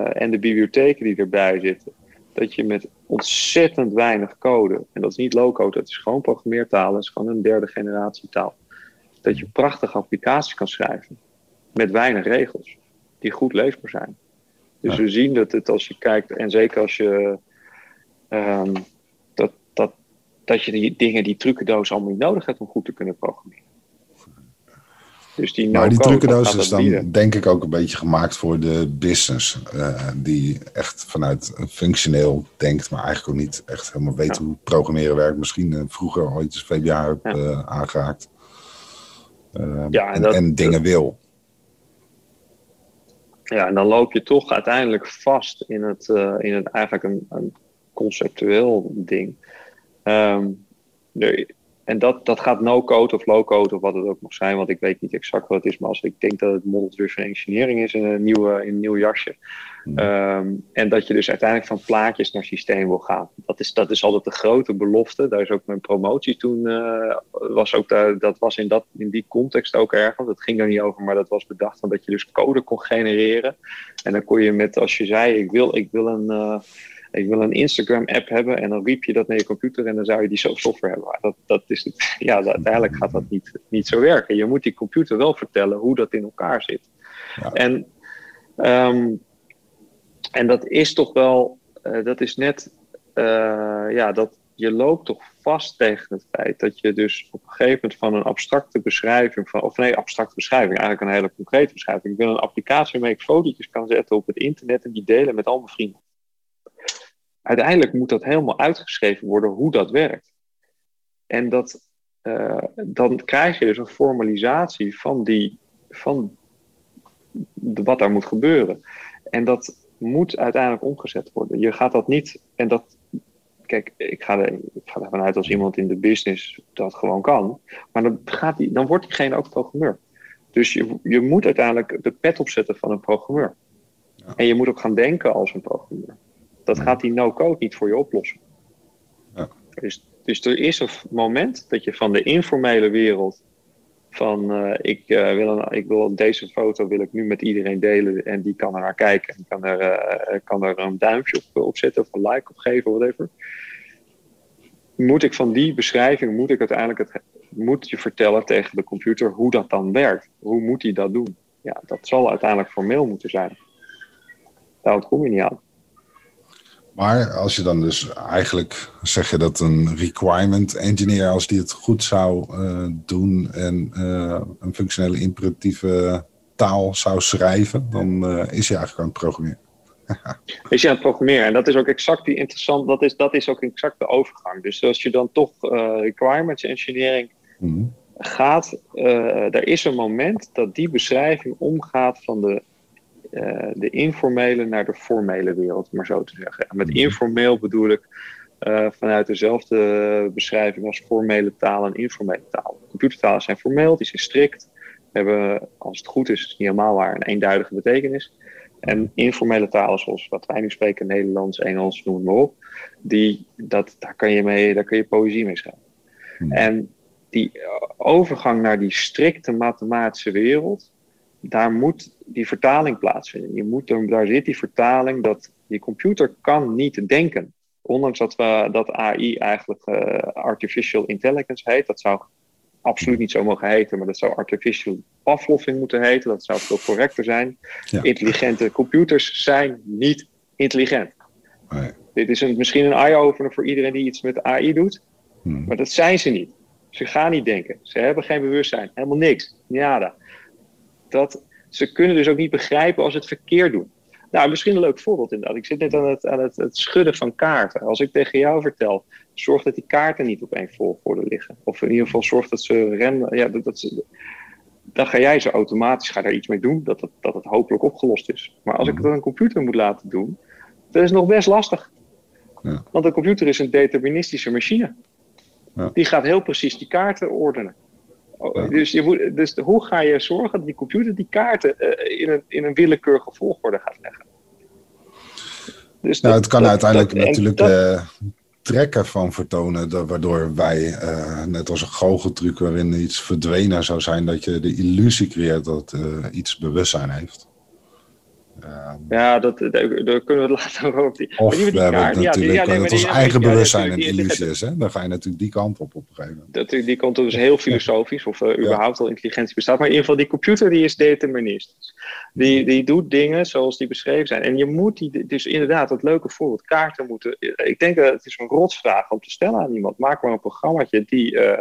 en de bibliotheken die erbij zitten, dat je met ontzettend weinig code, en dat is niet low-code, dat is gewoon programmeertalen, dat is gewoon een derde generatie taal dat je prachtige applicaties kan schrijven. Met weinig regels. Die goed leesbaar zijn. Dus we zien dat het als je kijkt, en zeker als je. Um, dat, dat je die dingen, die trucendoos allemaal niet nodig hebt om goed te kunnen programmeren. Dus die maar die trucendoos is dan denk ik ook een beetje gemaakt voor de business. Uh, die echt vanuit functioneel denkt, maar eigenlijk ook niet echt helemaal weet hoe programmeren werkt. Misschien uh, vroeger ooit eens VBA heb ja. uh, aangehaakt. Ehm, ja, en, en, dingen wil. Ja, en dan loop je toch uiteindelijk vast in het, in het eigenlijk een, een conceptueel ding. Um, en dat, dat gaat no-code of low-code of wat het ook mag zijn, want ik weet niet exact wat het is, maar als ik denk dat het model-driven engineering is in een, nieuwe, in een nieuw jasje. Ehm, en dat je dus uiteindelijk van plaatjes naar systeem wil gaan. Dat is, dat is altijd de grote belofte. Daar is ook mijn promotie toen, uh, was ook daar, dat was in, dat, in die context ook ergens. Dat ging er niet over, maar dat was bedacht dat je dus code kon genereren. En dan kon je met, als je zei, ik wil, ik wil een... Uh, ik wil een Instagram-app hebben en dan riep je dat naar je computer en dan zou je die software hebben. Dat, dat is het, ja, uiteindelijk gaat dat niet, niet zo werken. Je moet die computer wel vertellen hoe dat in elkaar zit. Ja. En, um, en dat is toch wel, uh, dat is net, uh, ja, dat, je loopt toch vast tegen het feit dat je dus op een gegeven moment van een abstracte beschrijving, van, of nee, abstracte beschrijving, eigenlijk een hele concrete beschrijving. Ik wil een applicatie waarmee ik fotootjes kan zetten op het internet en die delen met al mijn vrienden. Uiteindelijk moet dat helemaal uitgeschreven worden hoe dat werkt. En dat, uh, dan krijg je dus een formalisatie van, die, van de, wat daar moet gebeuren. En dat moet uiteindelijk omgezet worden. Je gaat dat niet, en dat, kijk, ik ga, er, ik ga ervan uit als iemand in de business dat gewoon kan, maar dan, gaat die, dan wordt diegene ook programmeur. Dus je, je moet uiteindelijk de pet opzetten van een programmeur. Ja. En je moet ook gaan denken als een programmeur. Dat gaat die no-code niet voor je oplossen. Ja. Dus, dus er is een moment dat je van de informele wereld van uh, ik, uh, wil een, ik wil deze foto wil ik nu met iedereen delen en die kan er naar kijken en kan er, uh, kan er een duimpje op, op zetten of een like op geven of whatever. Moet ik van die beschrijving, moet ik uiteindelijk het, moet je vertellen tegen de computer hoe dat dan werkt. Hoe moet hij dat doen? Ja, dat zal uiteindelijk formeel moeten zijn. Daar kom je niet aan. Maar als je dan dus eigenlijk zeg je dat een requirement engineer, als die het goed zou uh, doen en uh, een functionele imperatieve taal zou schrijven, dan uh, is hij eigenlijk aan het programmeren. is hij aan het programmeren. En dat is ook exact die interessant, dat is, dat is ook exact de overgang. Dus als je dan toch requirements engineering mm -hmm. gaat, er is een moment dat die beschrijving omgaat van de uh, de informele naar de formele wereld, maar zo te zeggen. En met mhm. informeel bedoel ik uh, vanuit dezelfde beschrijving als formele taal en informele taal. Computertalen zijn formeel, die zijn strikt, hebben, als het goed is, is niet helemaal waar, een eenduidige betekenis. En informele talen, zoals wat wij nu spreken, Nederlands, Engels, noem het maar op, die, dat, daar, kan je mee, daar kun je poëzie mee schrijven. Hmm. En die overgang naar die strikte mathematische wereld, daar moet die vertaling plaatsvinden. Je moet, daar zit die vertaling dat je computer kan niet denken. Ondanks dat, we, dat AI eigenlijk uh, artificial intelligence heet. Dat zou absoluut niet zo mogen heten, maar dat zou artificial Pavloving moeten heten. Dat zou veel correcter zijn. Intelligente computers zijn niet intelligent. Nee. Dit is een, misschien een eye-opener voor iedereen die iets met AI doet. Hmm. Maar dat zijn ze niet. Ze gaan niet denken. Ze hebben geen bewustzijn. Helemaal niks. Nada dat ze kunnen dus ook niet begrijpen als ze het verkeerd doen. Nou, misschien een leuk voorbeeld inderdaad. Ik zit net aan het, aan het, het schudden van kaarten. Als ik tegen jou vertel, zorg dat die kaarten niet op één volgorde liggen. Of in ieder geval zorg dat ze rennen. Ja, dat, dat ze, dan ga jij ze automatisch ga daar iets mee doen, dat het, dat het hopelijk opgelost is. Maar als ik het aan een computer moet laten doen, dat is nog best lastig. Ja. Want een computer is een deterministische machine. Ja. Die gaat heel precies die kaarten ordenen. Oh, dus, je moet, dus hoe ga je zorgen dat die computer die kaarten uh, in, een, in een willekeurige volgorde gaat leggen? Dus nou, het kan uiteindelijk natuurlijk uh, trekken van vertonen, waardoor wij, uh, net als een goocheltruc waarin iets verdwenen zou zijn, dat je de illusie creëert dat iets bewustzijn heeft. Ehm, ja, dat, daar, kunnen we het later over die. Of die we hebben kaart, natuurlijk ja, die, ja, ons eigen bewustzijn een illusie is. Hè? Dan ga je natuurlijk die kant op op een gegeven moment. Dat, die kant op is heel filosofisch, of uh, überhaupt al intelligentie bestaat. Maar in ieder geval, die computer die is deterministisch. Die, die doet dingen zoals die beschreven zijn. En je moet die, dus inderdaad, dat leuke voorbeeld, kaarten moeten. Ik denk dat het is een rotsvraag om te stellen aan iemand. Maak maar een programmaatje die. Uh,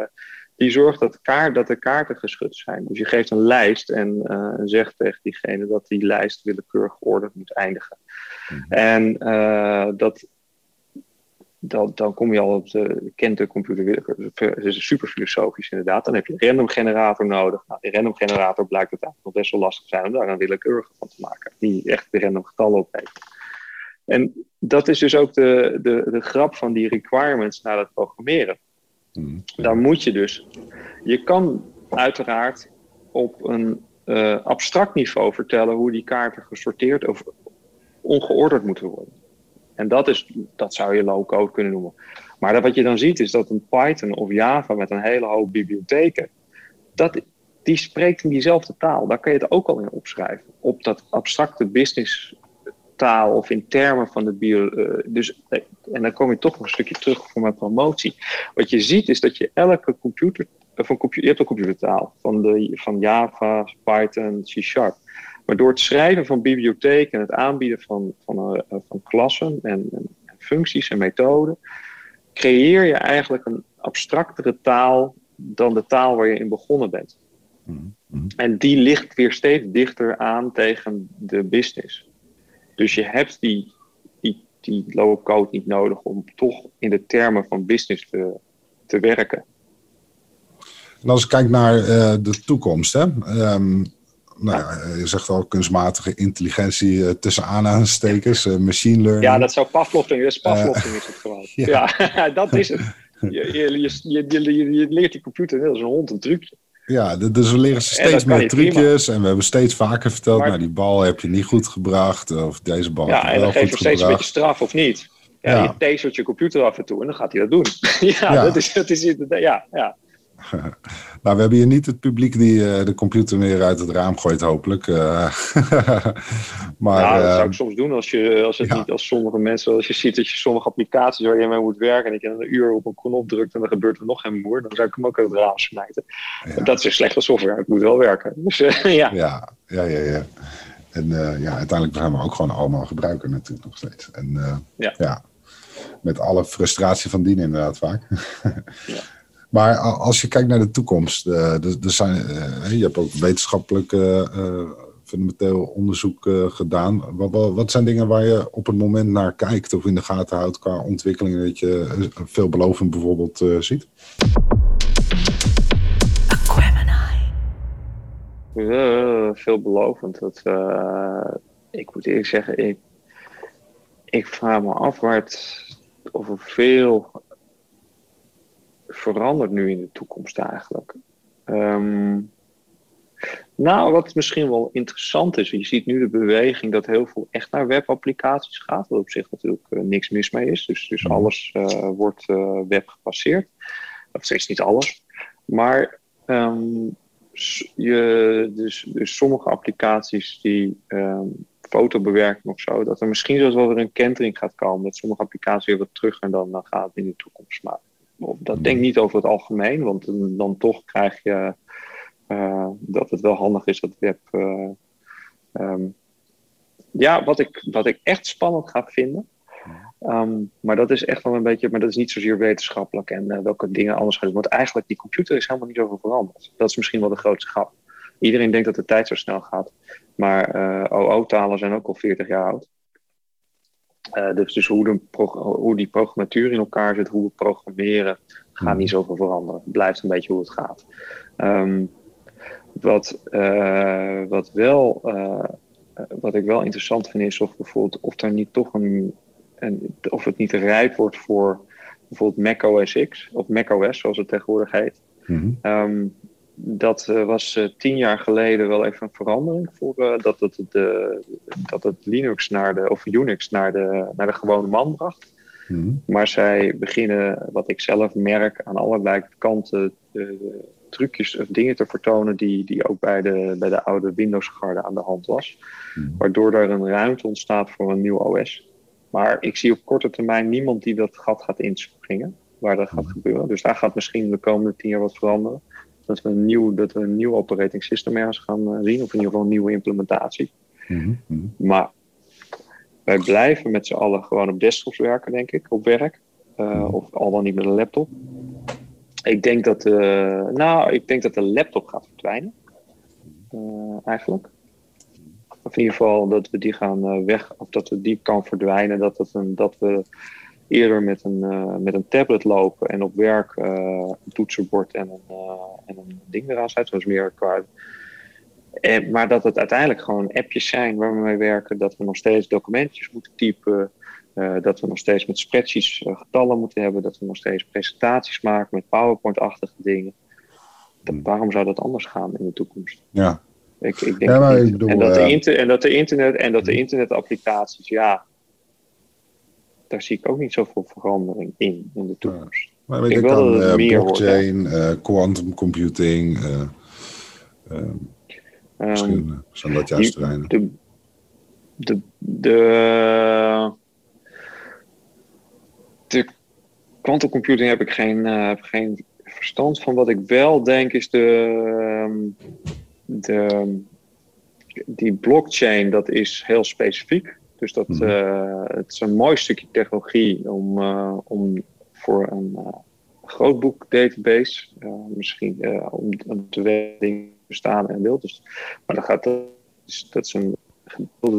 die zorgt dat, kaart, dat de kaarten geschud zijn. Dus je geeft een lijst en uh, zegt tegen diegene dat die lijst willekeurig geordend moet eindigen. Mhm. En uh, dat, dat, dan kom je al op de kent de computer willekeur. Het is super filosofisch inderdaad. Dan heb je een random generator nodig. Nou, die random generator blijkt het eigenlijk nog best wel lastig zijn om daar een willekeurige van te maken. Die echt de random getallen opgeeft. En dat is dus ook de, de, de grap van die requirements naar het programmeren. Mm. Daar moet je dus. Je kan uiteraard op een uh, abstract niveau vertellen hoe die kaarten gesorteerd of ongeorderd moeten worden. En dat, is, dat zou je low-code kunnen noemen. Maar wat je dan ziet is dat een Python of Java met een hele hoop bibliotheken, dat, die spreekt in diezelfde taal. Daar kan je het ook al in opschrijven. Op dat abstracte business taal of in termen van de bio. Uh, dus, eh, en dan kom je toch nog een stukje terug voor mijn promotie. Wat je ziet is dat je elke computer. Computer je hebt een computertaal van, de, van Java, Python, C Sharp. Maar door het schrijven van bibliotheken en het aanbieden van, van, uh, van klassen en, en, functies en methoden, creëer je eigenlijk een abstractere taal dan de taal waar je in begonnen bent. Mhm. En die ligt weer steeds dichter aan tegen de business. Dus je hebt die, die, die low code niet nodig om toch in de termen van business te, te werken. En als ik kijk naar uh, de toekomst, hè? Um, nou ja, je zegt al kunstmatige intelligentie uh, tussen aanhalingstekens, uh, machine learning. Ja, dat zou Pavlov zijn. Dus Pavlov is het gewoon. ja. ja. dat is het. Je, je, je, je, je leert die computer net als een hond een trucje. Ja, dus we leren steeds meer trucjes. En we hebben steeds vaker verteld, maar, nou die bal heb je niet goed gebracht. Of deze bal Ja, en dan geef je steeds een beetje straf of niet. Ja, ja. je tasert je computer af en toe en dan gaat hij dat doen. ja, ja, dat is, dat is ja, ja. nou, we hebben hier niet het publiek die uh, de computer weer uit het raam gooit, hopelijk. Uh, maar, ja, dat zou ik eh, soms doen als, je, als, het niet, als sommige mensen, als je ziet dat je sommige applicaties waar je mee moet werken en ik een uur op een knop drukt en dan gebeurt er nog geen moer, dan zou ik hem ook uit het raam smijten. Dat is slechte software, het moet wel werken. Dus, ja. ja. Ja, ja, ja, En ja, uiteindelijk zijn we ook gewoon allemaal gebruiker natuurlijk nog steeds. En ja. ja. met alle frustratie van dien inderdaad vaak. ja. Maar als je kijkt naar de toekomst, uh, er, zijn, uh, je hebt ook wetenschappelijk uh, fundamenteel onderzoek gedaan. Wat, wat, zijn dingen waar je op het moment naar kijkt of in de gaten houdt qua ontwikkelingen dat je veelbelovend bijvoorbeeld ziet? veelbelovend. Dat, ik moet eerlijk zeggen, ik, ik vraag me af waar of er veel verandert nu in de toekomst eigenlijk? Ehm, nou, wat misschien wel interessant is, je ziet nu de beweging dat heel veel echt naar webapplicaties gaat, wat op zich natuurlijk uh, niks mis mee is. Dus, dus mhm. alles uh, wordt uh, web gebaseerd. Of steeds niet alles. Maar um, je, dus, dus sommige applicaties die um, fotobewerking of zo, dat er misschien zelfs wel weer een kentering gaat komen. Dat sommige applicaties weer wat terug en dan, dan gaat in de toekomst. Maar dat denk ik niet over het algemeen, want dan toch krijg je uh, dat het wel handig is dat web. Uh, um, ja, wat ik, wat ik echt spannend ga vinden. Um, maar dat is echt wel een beetje, maar dat is niet zozeer wetenschappelijk en uh, welke dingen anders gaan doen. Want eigenlijk, die computer is helemaal niet zoveel veranderd. Dat is misschien wel de grootste grap. Iedereen denkt dat de tijd zo snel gaat. Maar OO-talen zijn ook al 40 jaar oud. Uh, dus, dus hoe, de hoe die programmatuur in elkaar zit, hoe we programmeren, gaat niet zoveel veranderen. Het blijft een beetje hoe het gaat. Um, wat, uh, wat, wel, uh, wat ik wel interessant vind is of bijvoorbeeld of er niet toch een, een of het niet rijp wordt voor bijvoorbeeld Mac OS X of Mac OS zoals het tegenwoordig heet. Mm -hmm. um, dat uh, was uh, tien jaar geleden wel even een verandering voor uh, dat, het, de, dat het Linux naar de, of Unix naar de, naar de gewone man bracht. Mm. Maar zij beginnen, wat ik zelf merk, aan allerlei kanten trucjes of dingen te vertonen die, die ook bij de, bij de oude Windows-garde aan de hand was. Mm. Waardoor er een ruimte ontstaat voor een nieuw OS. Maar ik zie op korte termijn niemand die dat gat gaat inspringen, waar dat gaat gebeuren. Dus daar gaat misschien de komende tien jaar wat veranderen dat we een nieuw, dat we een nieuw operating system ergens gaan uh, zien, of in ieder geval een nieuwe implementatie. Mm -hmm. Maar wij blijven met z'n allen gewoon op desktops werken, denk ik, op werk. Uh, of al dan niet met een laptop. Ik denk dat, uh, nou, ik denk dat de laptop gaat verdwijnen. eigenlijk. Of in ieder geval dat we die gaan weg, of dat we die kan verdwijnen. Dat, het een, dat we eerder met een, uh, met een tablet lopen en op werk uh, een toetsenbord en een, uh, en een ding eraan zetten. Zoals meer qua. En, maar dat het uiteindelijk gewoon appjes zijn waar we mee werken. Dat we nog steeds documentjes moeten typen. dat we nog steeds met spreadsheets getallen moeten hebben. Dat we nog steeds presentaties maken met PowerPoint-achtige dingen. Dat, waarom zou dat anders gaan in de toekomst? Ja. Ik, ik denk ja, ik bedoel, en, dat de inter, en dat de internet en dat de internetapplicaties, ja, daar zie ik ook niet zoveel verandering in in de toekomst. maar weet ik wel dat het meer blockchain, uh, quantum computing, uh, um, misschien zijn dat juist terreinen. De, de, de, de quantum computing heb ik geen, heb geen verstand van. Wat ik wel denk is de, ehm, de die blockchain, dat is heel specifiek. Dus dat, uh, het is een mooi stukje technologie om, uh, om voor een grootboekdatabase. misschien om, om te weten bestaan en wil. Dus, maar dan gaat dat, dat is een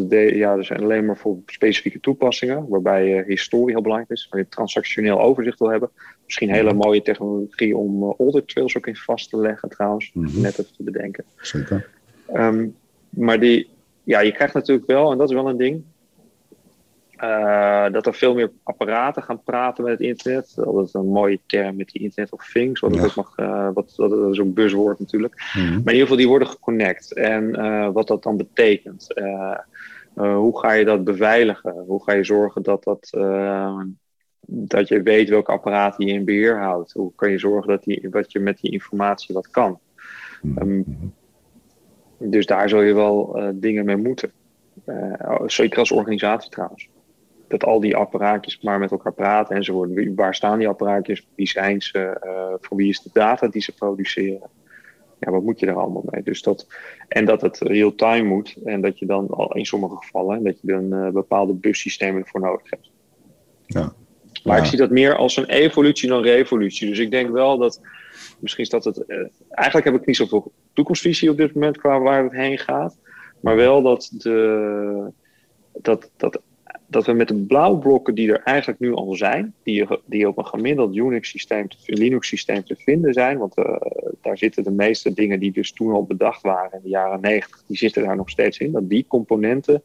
ja, er zijn alleen maar voor specifieke toepassingen, waarbij uh, historie heel belangrijk is, waar je transactioneel overzicht wil hebben. Misschien een hele mhm. mooie technologie om uh, audit trails ook in vast te leggen trouwens, mm net even te bedenken. Zeker. Ehm, maar die, ja, je krijgt natuurlijk wel, en dat is wel een ding, uh, dat er veel meer apparaten gaan praten met het internet. Dat is een mooie term met die Internet of Things, wat, ja. ook mag, uh, wat, dat is ook buzzwoord natuurlijk. Mm -hmm. Maar in ieder geval, die worden geconnect. En uh, wat dat dan betekent. hoe ga je dat beveiligen? Hoe ga je zorgen dat, dat, dat je weet welke apparaten je in beheer houdt? Hoe kan je zorgen dat, die, dat je met die informatie wat kan? Mm -hmm. um, dus daar zul je wel dingen mee moeten. zeker als organisatie trouwens dat al die apparaatjes maar met elkaar praten enzovoort. Waar staan die apparaatjes? Wie zijn ze? Uh, voor wie is de data die ze produceren? Ja, wat moet je er allemaal mee? Dus dat, en dat het real-time moet. En dat je dan al in sommige gevallen dat je dan uh, bepaalde bussystemen ervoor nodig hebt. Ja. Maar ik zie dat meer als een evolutie dan revolutie. Dus ik denk wel dat. Misschien is dat het. Uh, eigenlijk heb ik niet zoveel toekomstvisie op dit moment qua waar het heen gaat. Maar wel dat de. Dat, dat dat we met de blauwblokken die er eigenlijk nu al zijn, die, die op een gemiddeld Unix-systeem, Linux-systeem te vinden zijn, want uh, daar zitten de meeste dingen die dus toen al bedacht waren in de jaren 90, die zitten daar nog steeds in. Dat die componenten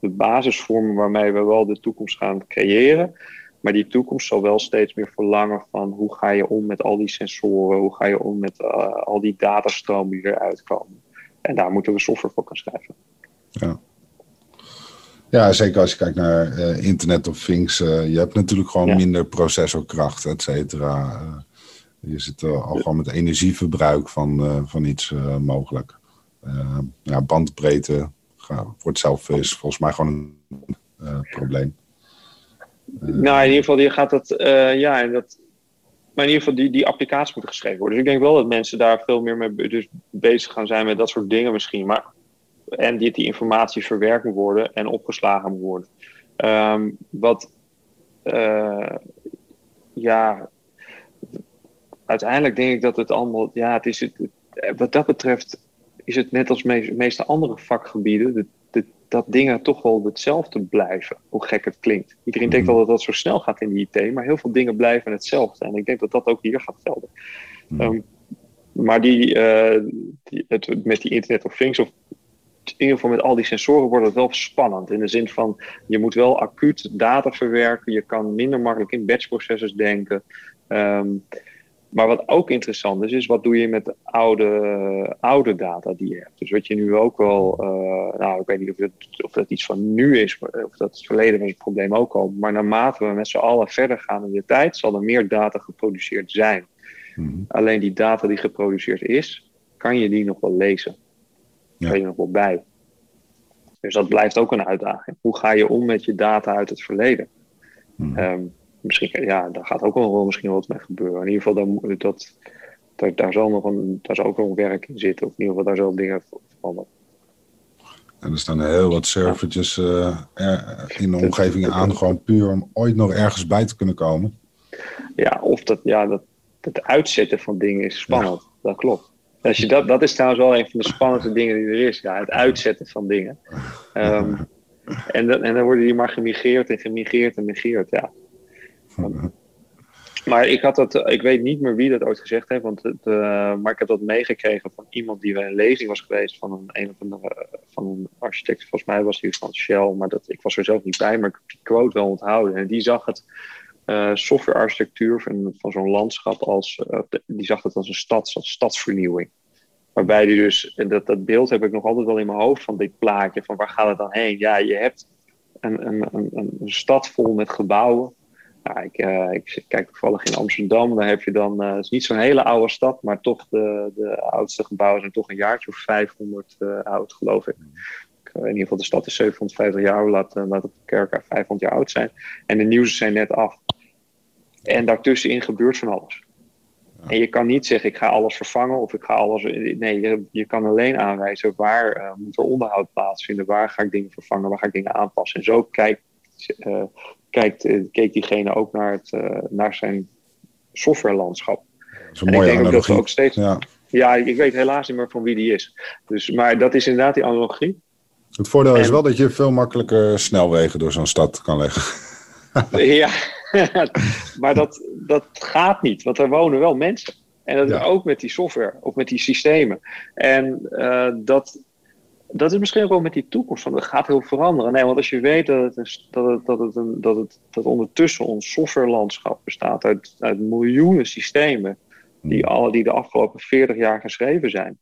de basis vormen waarmee we wel de toekomst gaan creëren. Maar die toekomst zal wel steeds meer verlangen van hoe ga je om met al die sensoren, hoe ga je om met uh, al die datastromen die eruit komen. En daar moeten we software voor gaan schrijven. Ja. Ja, zeker als je kijkt naar uh, Internet of Things. Uh, je hebt natuurlijk gewoon ja. minder processorkracht, et cetera. Uh, je zit al gewoon met energieverbruik van, van iets mogelijk. ja, bandbreedte wordt zelf is volgens mij gewoon een probleem. nou, in ieder geval, je gaat dat, ja, en dat, maar in ieder geval, die, die applicaties moeten geschreven worden. Dus ik denk wel dat mensen daar veel meer mee dus bezig gaan zijn met dat soort dingen misschien. Maar en die, die informatie verwerkt moet worden en opgeslagen moet worden. Um, wat, uh, ja, uiteindelijk denk ik dat het allemaal, ja, het is het, wat dat betreft is het net als de meeste andere vakgebieden, de, de, dat dingen toch wel hetzelfde blijven, hoe gek het klinkt. Iedereen denkt wel dat dat zo snel gaat in de IT, maar heel veel dingen blijven hetzelfde. En ik denk dat dat ook hier gaat gelden. Um, maar die, uh, die, het, met die Internet of Things, of in ieder geval met al die sensoren wordt het wel spannend. In de zin van, je moet wel acuut data verwerken. Je kan minder makkelijk in batchprocessors denken. Um, maar wat ook interessant is, is wat doe je met de oude, oude data die je hebt. Dus wat je nu ook wel, uh, nou ik weet niet of, het, of dat iets van nu is, of dat het verleden was het probleem ook al. Maar naarmate we met z'n allen verder gaan in de tijd, zal er meer data geproduceerd zijn. Mm-hmm. Alleen die data die geproduceerd is, kan je die nog wel lezen ja. je nog wel bij. Dus dat blijft ook een uitdaging. Hoe ga je om met je data uit het verleden? Hmm. Um, misschien, ja, daar gaat ook wel misschien wat mee gebeuren. In ieder geval, dan, dat, dat, daar, zal nog een, daar zal ook nog werk in zitten. Of in ieder geval, daar zal dingen vallen. En er staan heel wat servertjes uh, in de omgeving aan, gewoon puur om ooit nog ergens bij te kunnen komen. Ja, of dat, ja, dat, het uitzetten van dingen is spannend. Ja. Dat klopt. Als je dat, dat is trouwens wel een van de spannendste dingen die er is. Ja, het uitzetten van dingen. Um, en, dan, en dan worden die maar gemigreerd en gemigreerd en migreerd. Ja. Maar ik had dat, ik weet niet meer wie dat ooit gezegd heeft, want het, uh, maar ik heb dat meegekregen van iemand die bij een lezing was geweest van een, een of andere van een architect. Volgens mij was hij van Shell, maar dat, ik was er zelf niet bij, maar ik heb die quote wel onthouden. En die zag het softwarearchitectuur van, van zo'n landschap als, uh, die zag het als een stad, als stadsvernieuwing. Waarbij die dus, dat, dat beeld heb ik nog altijd wel in mijn hoofd van dit plaatje, van waar gaat het dan heen? Ja, je hebt een, een, een, een stad vol met gebouwen. Ja, ik, uh, ik kijk toevallig in Amsterdam, daar heb je dan, het is niet zo'n hele oude stad, maar toch de, de oudste gebouwen zijn toch een jaartje of 500 uh, oud, geloof ik. In ieder geval, de stad is 750 jaar, laat, laat de kerk 500 jaar oud zijn. En de nieuwste zijn net af. En daartussenin gebeurt van alles. En je kan niet zeggen, ik ga alles vervangen of ik ga alles. Nee, je, je kan alleen aanwijzen waar uh, moet er onderhoud plaatsvinden, waar ga ik dingen vervangen, waar ga ik dingen aanpassen. En zo kijkt, uh, kijkt, uh, keek diegene ook naar, het, naar zijn softwarelandschap. Dat is een mooie ik denk ook dat we analogie. ook steeds. Ja. Ja. ik weet helaas niet meer van wie die is. Dus, maar dat is inderdaad die analogie. Het voordeel is En- wel dat je veel makkelijker snelwegen door zo'n stad kan leggen. ja, maar dat, dat gaat niet, want er wonen wel mensen. En dat Ja. is ook met die software, of met die systemen. En eh, dat, dat is misschien ook wel met die toekomst van, dat gaat heel veranderen. Nee, want als je weet dat het, dat het, dat het, een, dat het dat ondertussen ons softwarelandschap bestaat uit, uit miljoenen systemen, die, alle, die de afgelopen 40 jaar geschreven zijn.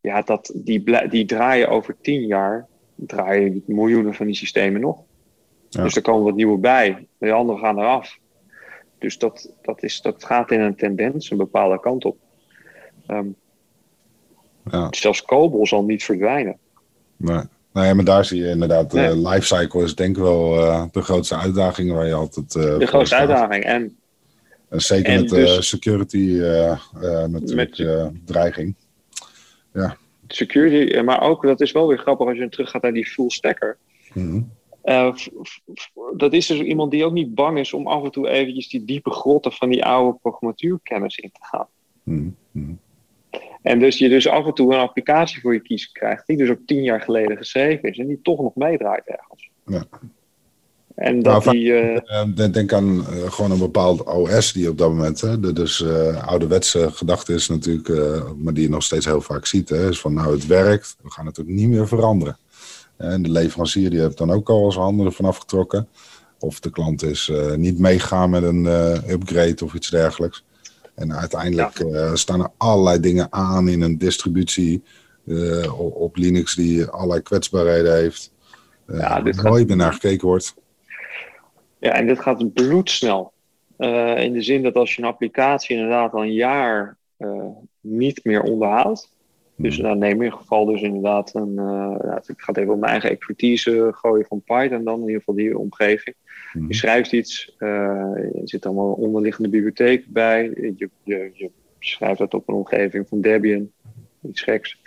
Ja, dat, die, die draaien over 10 jaar, draaien miljoenen van die systemen nog. Ja. Dus er komen wat nieuwe bij. De andere gaan eraf. Dus dat, dat, is, dat gaat in een tendens een bepaalde kant op. Ehm, Ja, zelfs COBOL zal niet verdwijnen. nou ja, maar daar zie je inderdaad, Nee. de lifecycle is denk ik wel eh, de grootste uitdaging waar je altijd eh, De grootste staat. uitdaging. En En zeker En met dus- eh, security eh, eh, natuurlijk Met- eh, dreiging. security, eh, maar ook, dat is wel weer grappig als je teruggaat naar die full stacker. Eh, f- dat is dus iemand die ook niet bang is om af en toe eventjes die diepe grotten van die oude programmatuurkennis in te gaan. Mhm. Mhm. En dus je dus af en toe een applicatie voor je kiezen krijgt, die dus ook tien jaar geleden geschreven is en die toch nog meedraait ergens. Ja. En dat Nou, die. eh, Eh, denk- aan eh, gewoon een bepaald OS die op dat moment, hè, de, dus eh, ouderwetse gedachte is natuurlijk, eh, maar die je nog steeds heel vaak ziet, hè, is van nou het werkt, we gaan het ook niet meer veranderen. En de leverancier die heeft dan ook al zijn handen ervan afgetrokken. Of de klant is eh, niet meegaan met een eh, upgrade of iets dergelijks. En uiteindelijk eh, staan er allerlei dingen aan in een distributie op, Linux die allerlei kwetsbaarheden heeft. Ja, dit waar gaat- nooit meer naar gekeken wordt. Ja, en dit gaat bloedsnel. In de zin dat als je een applicatie inderdaad al een jaar niet meer onderhoudt. Dus nou, neem in ieder geval dus inderdaad een... eh, ja, ik ga het even op mijn eigen expertise gooien van Python dan. In ieder geval die omgeving. Mhm. Je schrijft iets, eh, er zit allemaal onderliggende bibliotheek bij. Je, je, je schrijft dat op een omgeving van Debian. Iets geks.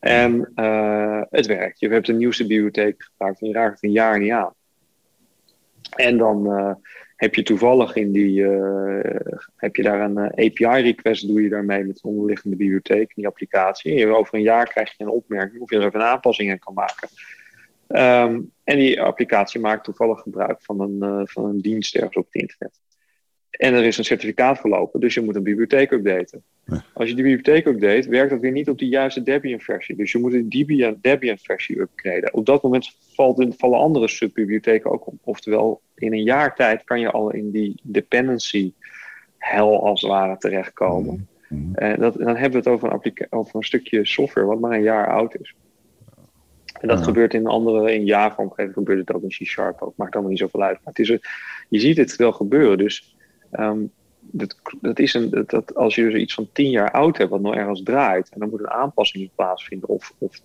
En eh, het werkt. Je hebt de nieuwste bibliotheek gebruikt en je raakt het een jaar niet aan. En dan eh, heb je toevallig in die, eh, heb je daar een API-request, doe je daarmee met de onderliggende bibliotheek, die applicatie. En over een jaar krijg je een opmerking of je er even een aanpassing in kan maken. Ehm, en die applicatie maakt toevallig gebruik van een, eh, van een dienst ergens op het internet. En er is een certificaat verlopen, dus je moet een bibliotheek updaten. Ja. Als je die bibliotheek update, werkt dat weer niet op de juiste Debian-versie. Dus je moet een Debian- Debian-versie upgraden. Op dat moment valt, vallen andere subbibliotheken ook op. Oftewel, in een jaar tijd kan je al in die dependency hel als het ware terechtkomen. Mhm. En dat, dan hebben we het over een, over een stukje software wat maar een jaar oud is. En dat Ja. gebeurt in andere, in Java-omgeving gebeurt het ook in C-Sharp ook. Maakt allemaal niet zoveel uit. Maar het is je ziet het wel gebeuren. Dus ehm, dat, dat is een, dat, als je dus iets van tien jaar oud hebt wat nog ergens draait. En dan moet een aanpassing in plaatsvinden. Of, of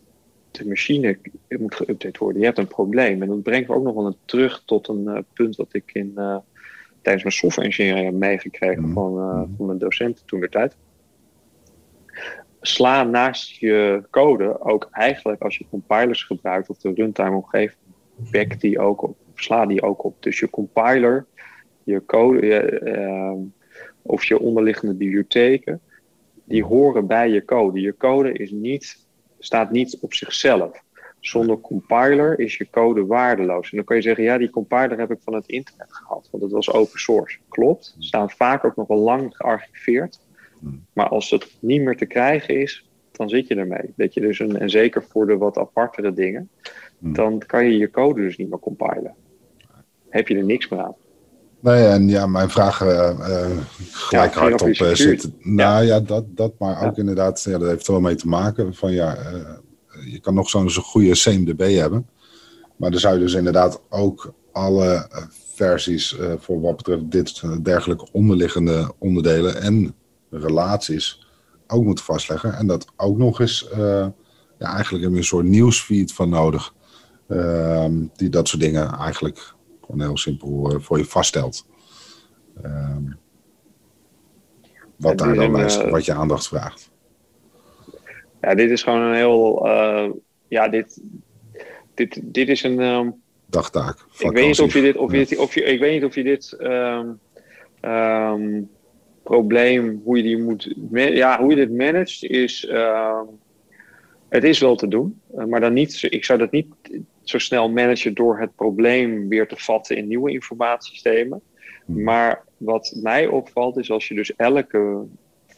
de machine moet geüpdate worden. Je hebt een probleem. En dat brengt me ook nog wel een terug tot een eh, punt wat ik in, eh, tijdens mijn software engineering heb meegekregen Mhm. van, eh, van mijn docenten toen de tijd. Sla naast je code ook eigenlijk als je compilers gebruikt of de runtime omgeving, back die ook op, sla die ook op. Dus je compiler, je code je, ehm, of je onderliggende bibliotheken, die horen bij je code. Je code is niet, staat niet op zichzelf. Zonder compiler is je code waardeloos. En dan kan je zeggen, ja, die compiler heb ik van het internet gehad, want het was open source. Klopt, staan vaak ook nog wel lang gearchiveerd. Maar als het niet meer te krijgen is, dan zit je ermee. Dat je dus een, en zeker voor de wat apartere dingen, Hmm. dan kan je je code dus niet meer compilen. Heb je er niks meer aan. Nee, en ja, mijn vraag eh, eh, gelijk Ja, hardop eh, zit. Nou ja, dat, dat maar Ja. ook inderdaad, ja, dat heeft er wel mee te maken. Van ja, je kan nog zo'n goede CMDB hebben. Maar dan zou je dus inderdaad ook alle versies voor wat betreft dit dergelijke onderliggende onderdelen en relaties ook moeten vastleggen. En dat ook nog eens, ja, eigenlijk heb je een soort nieuwsfeed van nodig. Ehm, die dat soort dingen eigenlijk gewoon heel simpel eh, voor je vaststelt. Ehm, wat daar is dan wijst, eh, wat je aandacht vraagt. Ja, dit is gewoon een heel. eh, ja, dit, dit, dit is een. ehm, Dagtaak. ik weet niet of je dit. Of je Ja. dit of je, ik weet niet of je dit. ehm, probleem, hoe je, die moet, ja, hoe je dit managt, is. Het is wel te doen, maar dan niet, ik zou dat niet zo snel managen door het probleem weer te vatten in nieuwe informatiesystemen. Hmm. Maar wat mij opvalt is als je dus elke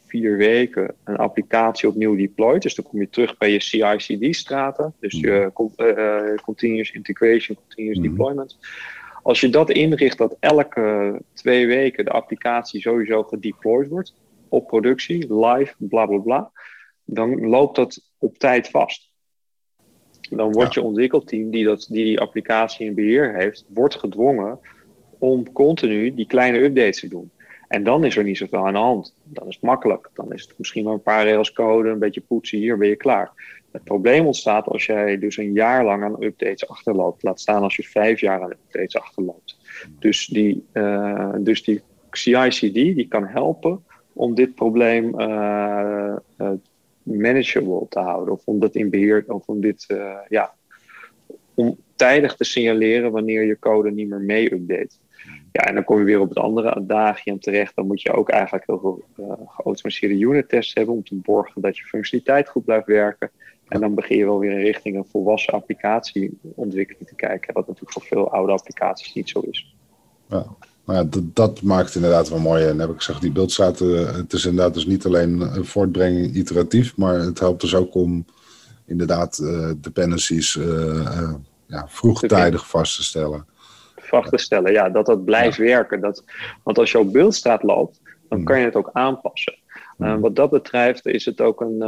vier weken een applicatie opnieuw deployt. Dus dan kom je terug bij je CI/CD-straten. Dus je uh, continuous integration, continuous hmm. deployment. Als je dat inricht dat elke twee weken de applicatie sowieso gedeployed wordt op productie, live, bla bla bla, dan loopt dat op tijd vast. Dan wordt je ontwikkelteam die, dat, die die applicatie in beheer heeft, wordt gedwongen om continu die kleine updates te doen. En dan is er niet zoveel aan de hand. Dan is het makkelijk. Dan is het misschien maar een paar regels code, een beetje poetsen, hier ben je klaar. Het probleem ontstaat als jij dus een jaar lang aan updates achterloopt. Laat staan als je vijf jaar aan updates achterloopt. Dus die, uh, dus die CI/CD die kan helpen om dit probleem uh, uh, manageable te houden. Of om dat in beheer, of om dit, ja, om tijdig te signaleren wanneer je code niet meer mee update. Ja, en dan kom je weer op het andere adagium terecht. Dan moet je ook eigenlijk heel veel uh, geautomatiseerde unit tests hebben om te borgen dat je functionaliteit goed blijft werken. En dan begin je wel weer in richting een volwassen applicatieontwikkeling te kijken. Wat natuurlijk voor veel oude applicaties niet zo is. Ja. Nou ja, dat, dat, maakt inderdaad wel mooi. En heb ik gezegd, die beeldstraten, het is inderdaad dus niet alleen een voortbrenging iteratief, maar het helpt dus ook om inderdaad uh, dependencies uh, ja, vroegtijdig vast te stellen vast te stellen. Ja, dat dat blijft werken. Dat, want als je op beeldstraat loopt, dan mm. kan je het ook aanpassen. Mm. Wat dat betreft is het ook een.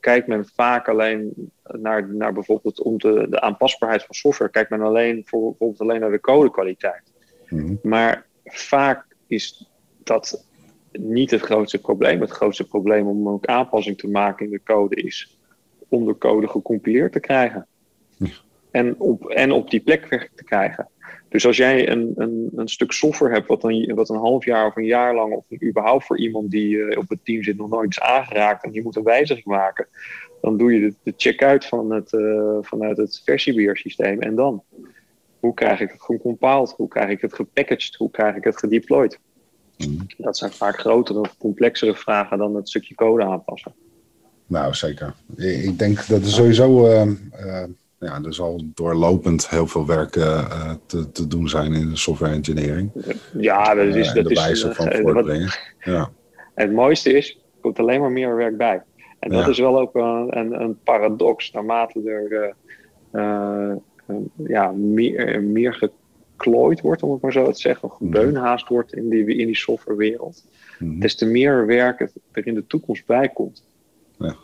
Kijkt men vaak alleen naar, naar bijvoorbeeld om de, de aanpasbaarheid van software. Kijkt men alleen voor, bijvoorbeeld alleen naar de codekwaliteit. Mm. Maar vaak is dat niet het grootste probleem. Het grootste probleem om ook aanpassing te maken in de code is om de code gecompileerd te krijgen. En op, en op die plek te krijgen. Dus als jij een, een, een stuk software hebt wat een, wat een half jaar of een jaar lang, of überhaupt voor iemand die uh, op het team zit nog nooit is aangeraakt en die moet een wijziging maken, dan doe je de, de check-out van het, uh, vanuit het versiebeheersysteem. En dan? Hoe krijg ik het gecompiled? Hoe krijg ik het gepackaged? Hoe krijg ik het gedeployed? Mm. Dat zijn vaak grotere of complexere vragen dan het stukje code aanpassen. Nou, zeker. Ik denk dat er sowieso. Uh, ja, er zal doorlopend heel veel werk uh, te, te doen zijn in de software engineering. Ja, dat is, uh, dat de is, wijze van voortbrengen. ja. Het mooiste is, er komt alleen maar meer werk bij. En dat is wel ook een, een, een paradox, naarmate er ja, meer, meer geklooid wordt, om het maar zo te zeggen, of mhm. gebeunhaast wordt in die, in die softwarewereld, mm des te meer werk er in de toekomst bij komt. Ja.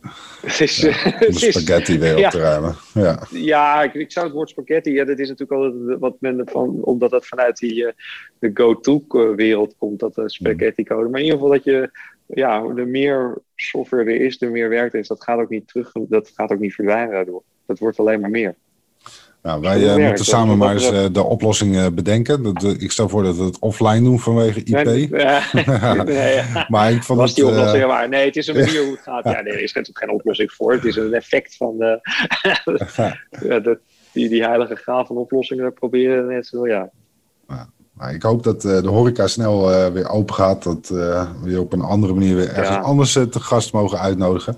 Het is, ja, de spaghetti weer op te ruimen. Ja, ja ik, ik, zou het woord spaghetti, ja, dat is natuurlijk al wat men van, omdat dat vanuit die uh, de go-to-wereld komt, dat uh, spaghetti code. Maar in ieder geval dat je, ja, de meer software er is, de meer werk er is, dat gaat ook niet terug, dat gaat ook niet verdwijnen daardoor. Dat wordt alleen maar meer. Nou, wij uh, moeten samen maar eens uh, de oplossing uh, bedenken. Dat, ik stel voor dat we het offline doen vanwege IP. Nee, nee, maar ik vond Was die oplossing waar? Nee, het is een manier hoe het gaat. Ja, nee, er is natuurlijk geen oplossing voor. Het is een effect van de, de die, die heilige graal van oplossingen proberen net zo, ja. Nou, ik hoop dat de horeca snel weer open gaat. Dat we op een andere manier weer ergens anders te gast mogen uitnodigen.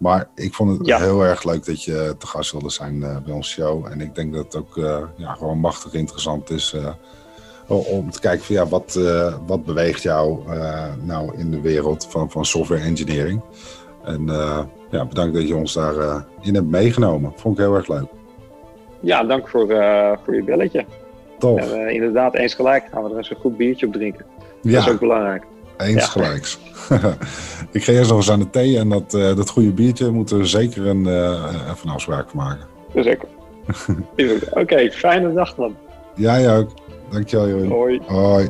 Maar ik vond het heel erg leuk dat je te gast wilde zijn uh, bij ons show. En ik denk dat het ook uh, ja, gewoon machtig interessant is uh, om te kijken van ja, wat, wat beweegt jou nou in de wereld van, van software engineering. En ja, bedankt dat je ons daarin in hebt meegenomen. Vond ik heel erg leuk. Ja, dank voor, voor je belletje. Tof. inderdaad, eens gelijk gaan we er eens een goed biertje op drinken. Ja. Dat is ook belangrijk. Eens gelijks. ik ga eerst nog eens aan de thee en dat, uh, dat goede biertje moeten we zeker een, uh, even een afspraak van maken. Zeker. Oké, okay, fijne dag man. Jij ook. Dankjewel Jeroen. Hoi. Hoi.